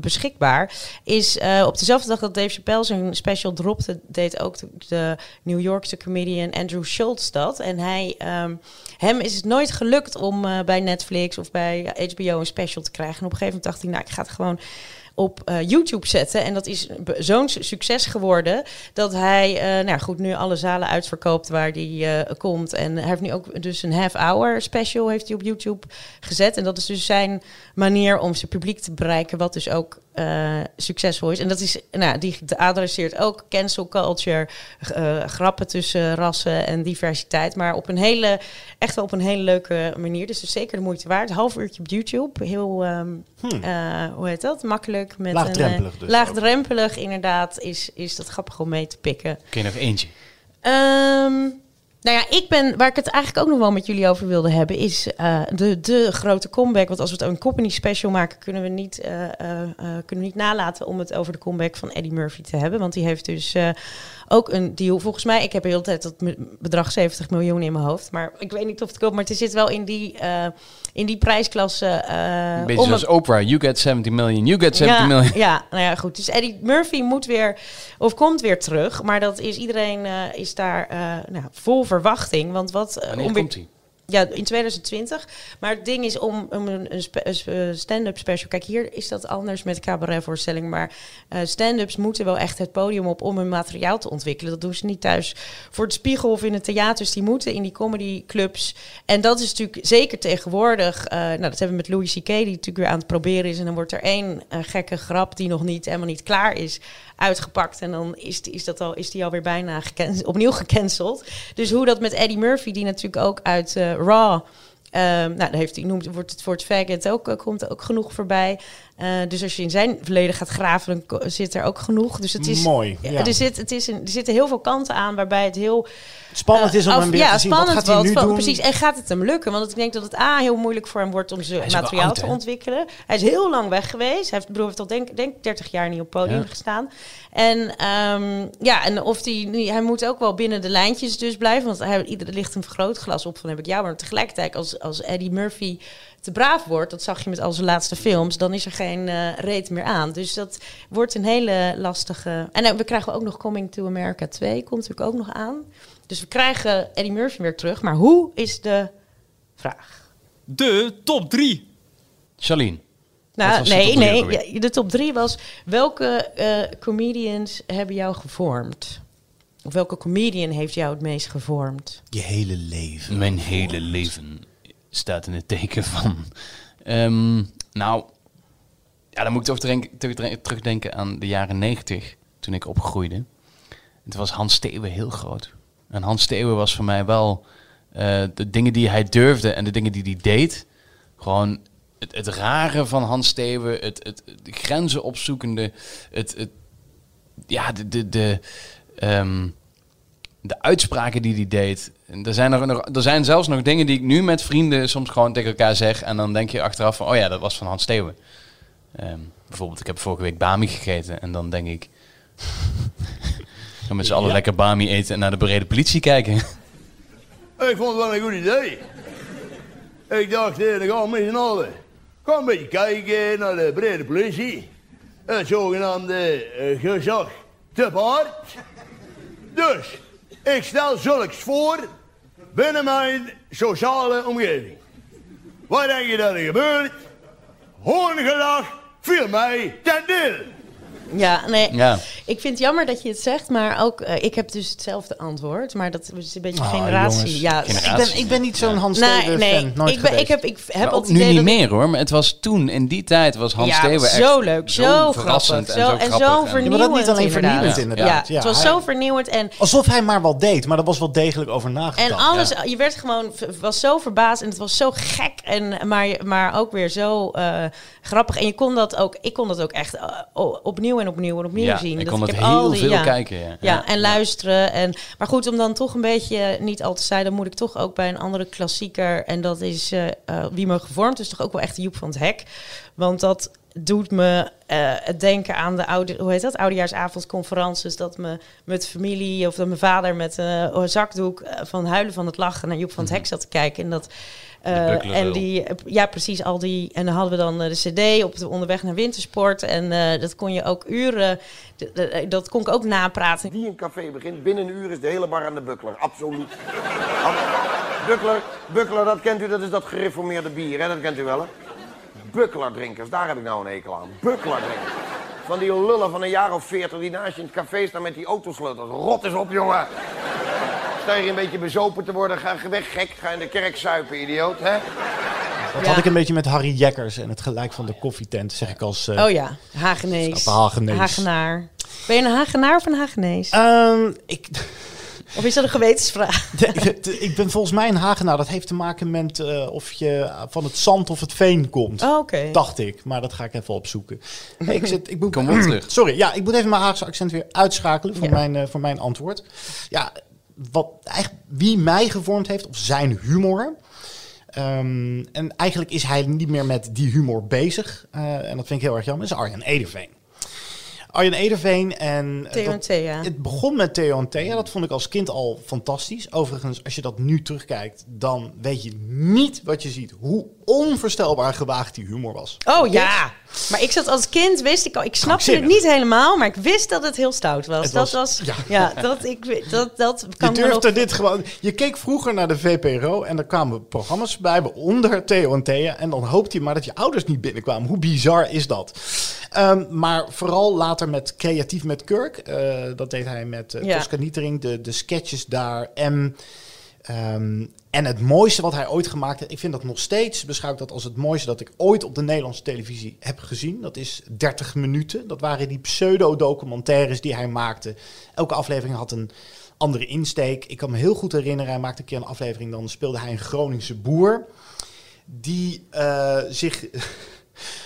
beschikbaar is eh, op dezelfde dag dat Dave Chappelle zijn special dropte, deed ook de, New Yorkse comedian Andrew Schultz dat. En hij, ehm, hem is het nooit gelukt om eh, bij Netflix of bij HBO een special te krijgen. En op een gegeven moment dacht hij, nou, ik ga het gewoon op eh, YouTube zetten. En dat is zo'n su- succes geworden dat hij, eh, nou goed, nu alle zalen uitverkoopt waar hij eh, komt. En hij heeft nu ook dus een half-hour special heeft hij op YouTube gezet. En dat is dus zijn manier om zijn publiek te bereiken, wat dus ook eh, succesvol is. En dat is, nou, die adresseert ook cancel culture, eh, grappen tussen rassen en diversiteit, maar op een hele, echt wel op een hele leuke manier. Dus is zeker de moeite waard. Half uurtje op YouTube, heel, ehm, eh, hoe heet dat? Makkelijk met Laagdrempelig een, dus laagdrempelig, inderdaad, is, is dat grappig om mee te pikken. Ken je nog eentje? Ehm, nou ja, ik ben, waar ik het eigenlijk ook nog wel met jullie over wilde hebben, is eh, de, de grote comeback. Want als we het een company special maken, kunnen we, niet, eh, eh, kunnen we niet nalaten om het over de comeback van Eddie Murphy te hebben. Want die heeft dus ook een deal. Volgens mij, ik heb de hele tijd dat bedrag 70 miljoen in mijn hoofd. Maar ik weet niet of het klopt, maar het zit wel in die, in die prijsklasse. Een beetje zoals Oprah. You get 70 million, you get 70 ja, million. Ja, nou ja, goed. Dus Eddie Murphy moet weer, of komt weer terug. Maar dat is iedereen is daar nou, vol verwachting. Want wat. eh, Wanneer komt hij? Ja, in 2020. Maar het ding is om, om een, een stand-up special. Kijk, hier is dat anders met cabaretvoorstelling. Maar eh, stand-ups moeten wel echt het podium op om hun materiaal te ontwikkelen. Dat doen ze niet thuis voor de spiegel of in het theater. Dus die moeten in die comedyclubs. En dat is natuurlijk zeker tegenwoordig. eh, nou, dat hebben we met Louis C.K. die natuurlijk weer aan het proberen is. En dan wordt er één gekke grap die nog niet helemaal niet klaar is uitgepakt. En dan is, is, dat al, is die alweer bijna opnieuw gecanceld. Dus hoe dat met Eddie Murphy, die natuurlijk ook uit eh, Raw... Ehm, nou, heeft hij noemt, wordt het het faggot ook, eh, komt ook genoeg voorbij. Eh, dus als je in zijn verleden gaat graven, dan zit er ook genoeg. Dus het is Mooi, Ja. Er, zit, het is een, er zitten heel veel kanten aan waarbij het heel Spannend is om af- hem weer ja, te zien. Wat spannend gaat hij nu wat- doen? Precies, en gaat het hem lukken? Want ik denk dat het A, heel moeilijk voor hem wordt om zijn materiaal oud, te ontwikkelen. Hij is heel lang weg geweest. Hij heeft, bedoel, heeft al denk, denk 30 jaar niet op podium Ja. gestaan. En ehm, ja, en of die, hij moet ook wel binnen de lijntjes dus blijven. Want hij, ieder ligt een vergrootglas op van heb ik jou. Maar tegelijkertijd als, als Eddie Murphy te braaf wordt, dat zag je met al zijn laatste films, dan is er geen eh reet meer aan. Dus dat wordt een hele lastige. En dan we krijgen ook nog Coming to America 2, komt natuurlijk ook nog aan. Dus we krijgen Eddie Murphy weer terug. Maar hoe is de vraag? De top 3. Charlene. Nou, nee, nee. ja, de top drie was welke eh, comedians hebben jou gevormd? Of welke comedian heeft jou het meest gevormd? Je hele leven. Mijn hele leven staat in het teken van. Ehm, nou, ja, dan moet ik toch terug- terug- terugdenken aan de jaren negentig, toen ik opgroeide. Toen was Hans Steeuwen heel groot. En Hans Steeuwen was voor mij wel eh, de dingen die hij durfde en de dingen die hij deed. Gewoon het, het rare van Hans Steeuwen, het, het, grenzen opzoekende, het, het, ja, de, de, de, ehm, de uitspraken die hij deed. En Er zijn, er, nog, er zijn zelfs nog dingen die ik nu met vrienden soms gewoon tegen elkaar zeg. En dan denk je achteraf van, oh ja, dat was van Hans Steeuwen. Ehm, bijvoorbeeld, ik heb vorige week Bami gegeten. En dan denk ik, gaan met z'n allen lekker Bami eten en naar de brede politie kijken. Ik vond het wel een goed idee. Ik dacht, eh, dan gaan we met z'n allen. Ga een beetje kijken naar de brede politie. Het zogenaamde eh, gezag te paard. Dus, ik stel zulks voor binnen mijn sociale omgeving. Wat denk je dat er gebeurt? Hoorngelach viel mij ten deel. Ja, nee. Ja. Ik vind het jammer dat je het zegt, maar ook eh, ik heb dus hetzelfde antwoord, maar dat is een beetje Ah, generatie. jongens. Ja, Ik ben, ik ben niet zo'n Hans Nee, Steeuwen nee. fan. Nooit ik, ben, ik heb, ik heb ook altijd nu niet dat meer hoor, maar het was toen, in die tijd was Hans ja, Steeuwen echt zo leuk, zo, verrassend grappig, zo, en zo grappig. vernieuwend. Ja, maar dat niet alleen vernieuwend, inderdaad. inderdaad. Ja, Ja, het was hij- zo vernieuwend en Alsof hij maar wat deed, maar er was wel degelijk over nagedacht. En alles, je werd gewoon, was zo verbaasd en het was zo gek, en, maar, maar ook weer zo eh, grappig. En je kon dat ook, ik kon dat ook echt eh, o- opnieuw en opnieuw en opnieuw Ja, zien. ik Dat kon het heb heel al die- veel ja, kijken, ja. Ja, en luisteren. En, maar goed, om dan toch een beetje niet al te zijn, dan moet ik toch ook bij een andere klassieker. En dat is eh, eh, Wie me gevormd, is toch ook wel echt Joep van het Hek. Want dat doet me eh, het denken aan de oude, hoe heet dat, oudejaarsavondconferences. Dat me met familie of dat mijn vader met een zakdoek van huilen van het lachen naar Joep van het Hek zat te kijken. En dat eh, en die, ja, precies, al die. En dan hadden we dan eh, de CD op de onderweg naar wintersport. En eh, dat kon je ook uren, dat kon ik ook napraten. Die een café begint, binnen een uur is de hele bar aan de buckler. Absoluut. Ab- Buckler, buckler, dat kent u, dat is dat gereformeerde bier, hè? dat kent u wel, hè? Buckler drinkers, daar heb ik nou een hekel aan. Buckler drinkers. Van die lullen van een jaar of veertig die naast je in het café staan met die autosleutels. Rot eens op, jongen. Sta je een beetje bezopen te worden, ga weg, gek. Ga in de kerk zuipen, idioot, hè? Dat had ik een beetje met Harry Jekkers en het gelijk van de koffietent, zeg ik als... eh, Oh ja, Hagenees. Hagenees. Hagenaar. Ben je een Hagenaar of een Hagenees? Ehm, ik, Of is dat een gewetensvraag? de- de- ik ben volgens mij een Hagenaar. Dat heeft te maken met eh, of je van het zand of het veen komt. Oh, oké. Dacht ik, maar dat ga ik even opzoeken. Ik zit, ik moet, Kom wel terug. Sorry, ja, ik moet even mijn Haagse accent weer uitschakelen voor, Ja. mijn, eh, voor mijn antwoord. Ja, wat, eigenlijk, wie mij gevormd heeft, of zijn humor. Ehm, en eigenlijk is hij niet meer met die humor bezig. Eh, en dat vind ik heel erg jammer. is Arjen Ederveen. Arjen Ederveen en... eh. Het begon met Theo en Thea. Dat vond ik als kind al fantastisch. Overigens, als je dat nu terugkijkt, dan weet je niet wat je ziet. Hoe onvoorstelbaar gewaagd die humor was. Oh ja, maar ik zat als kind, wist ik al, ik snapte het niet helemaal, maar ik wist dat het heel stout was. Het dat was- was, ja. ja. dat ik dat dat Je kan nog. durfde dit gewoon. Je keek vroeger naar de VPRO en er kwamen programma's bij, onder Theo en Thea. En dan hoopte je maar dat je ouders niet binnenkwamen. Hoe bizar is dat? Ehm, maar vooral later met Creatief met Kirk. eh, dat deed hij met uh, Ja. Tosca Nietering, de, de sketches daar. En, ehm, en het mooiste wat hij ooit gemaakt heeft, ik vind dat nog steeds, beschouw ik dat als het mooiste dat ik ooit op de Nederlandse televisie heb gezien. Dat is 30 minuten. Dat waren die pseudo-documentaires die hij maakte. Elke aflevering had een andere insteek. Ik kan me heel goed herinneren, hij maakte een keer een aflevering, dan speelde hij een Groningse boer. Die eh, zich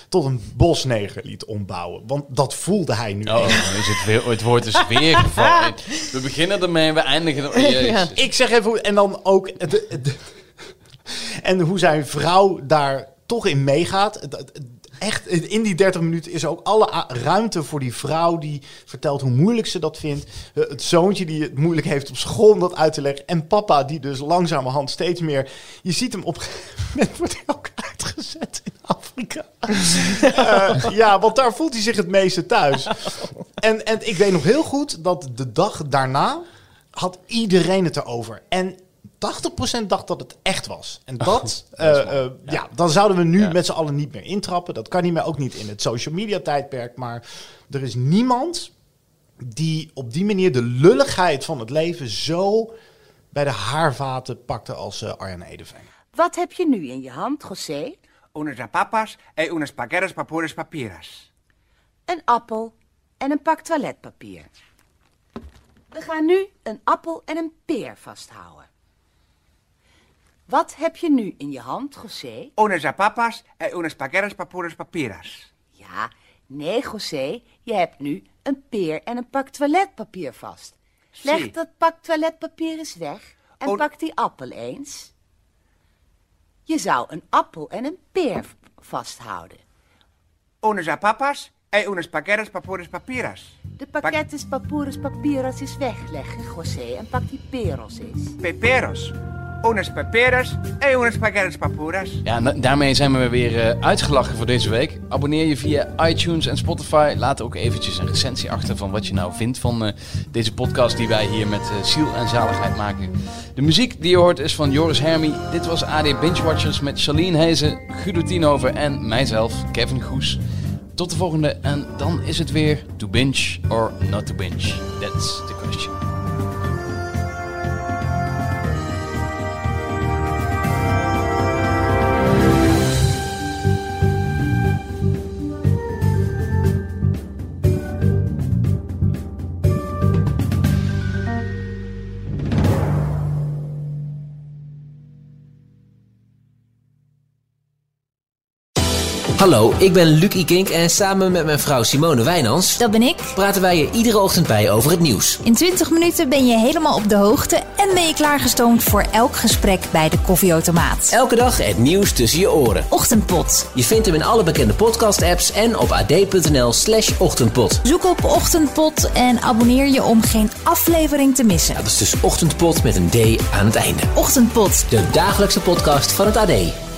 tot een bosneger liet ombouwen. Want dat voelde hij nu. Oh, is het, weer, het woord is weer gevallen. We beginnen ermee en we eindigen er. Jezus. Ik zeg even, hoe- en dan ook. de- de- en hoe zijn vrouw daar toch in meegaat. Echt, in die 30 minuten is ook alle ruimte voor die vrouw die vertelt hoe moeilijk ze dat vindt. Eh, Het zoontje die het moeilijk heeft op school om dat uit te leggen. En papa die dus langzamerhand steeds meer... Je ziet hem op een gegeven moment wordt hij uitgezet in Afrika. Eh, ja, want daar voelt hij zich het meeste thuis. En, en ik weet nog heel goed dat de dag daarna had iedereen het erover. En 80% dacht dat het echt was. En dat, dat eh, eh, ja. dan zouden we nu Ja. met z'n allen niet meer intrappen. Dat kan niet meer, ook niet in het social media tijdperk. Maar er is niemand die op die manier de lulligheid van het leven zo bij de haarvaten pakte als eh, Arjen Edeveen. Wat heb je nu in je hand, José? Unas papas e unas paqueras papures papiras. Een appel en een pak toiletpapier. We gaan nu een appel en een peer vasthouden. Wat heb je nu in je hand, José? Unas papas e unas paqueras papures papiras. Ja, nee, José, je hebt nu een peer en een pak toiletpapier vast. Leg dat pak toiletpapier eens weg en pak die appel eens. Je zou een appel en een peer vasthouden. Unas papas e unas paqueras papures papiras. De pakkettes papoeres papieras is wegleggen, José, en pak die perels eens. Peperos. Unas peperas e unas paqueras papuras. Ja, en da- daarmee zijn we weer eh, uitgelachen voor deze week. Abonneer je via iTunes en Spotify. Laat ook eventjes een recensie achter van wat je nou vindt van eh, deze podcast die wij hier met eh, ziel en zaligheid maken. De muziek die je hoort is van Joris Hermy. Dit was AD Binge Watchers met Charlene Hezen, Guido Tienhoven en mijzelf, Kevin Goes. Tot de volgende en dan is het weer to binge or not to binge. That's the question. Hallo, ik ben Luc Ikink en samen met mijn vrouw Simone Wijnans... Dat ben ik. praten wij je iedere ochtend bij over het nieuws. In 20 minuten ben je helemaal op de hoogte en ben je klaargestoomd voor elk gesprek bij de koffieautomaat. Elke dag het nieuws tussen je oren. Ochtendpot. Je vindt hem in alle bekende podcast-apps en op ad.nl slash ochtendpot. Zoek op Ochtendpot en abonneer je om geen aflevering te missen. Dat is dus ochtendpot met een D aan het einde. Ochtendpot. De dagelijkse podcast van het AD.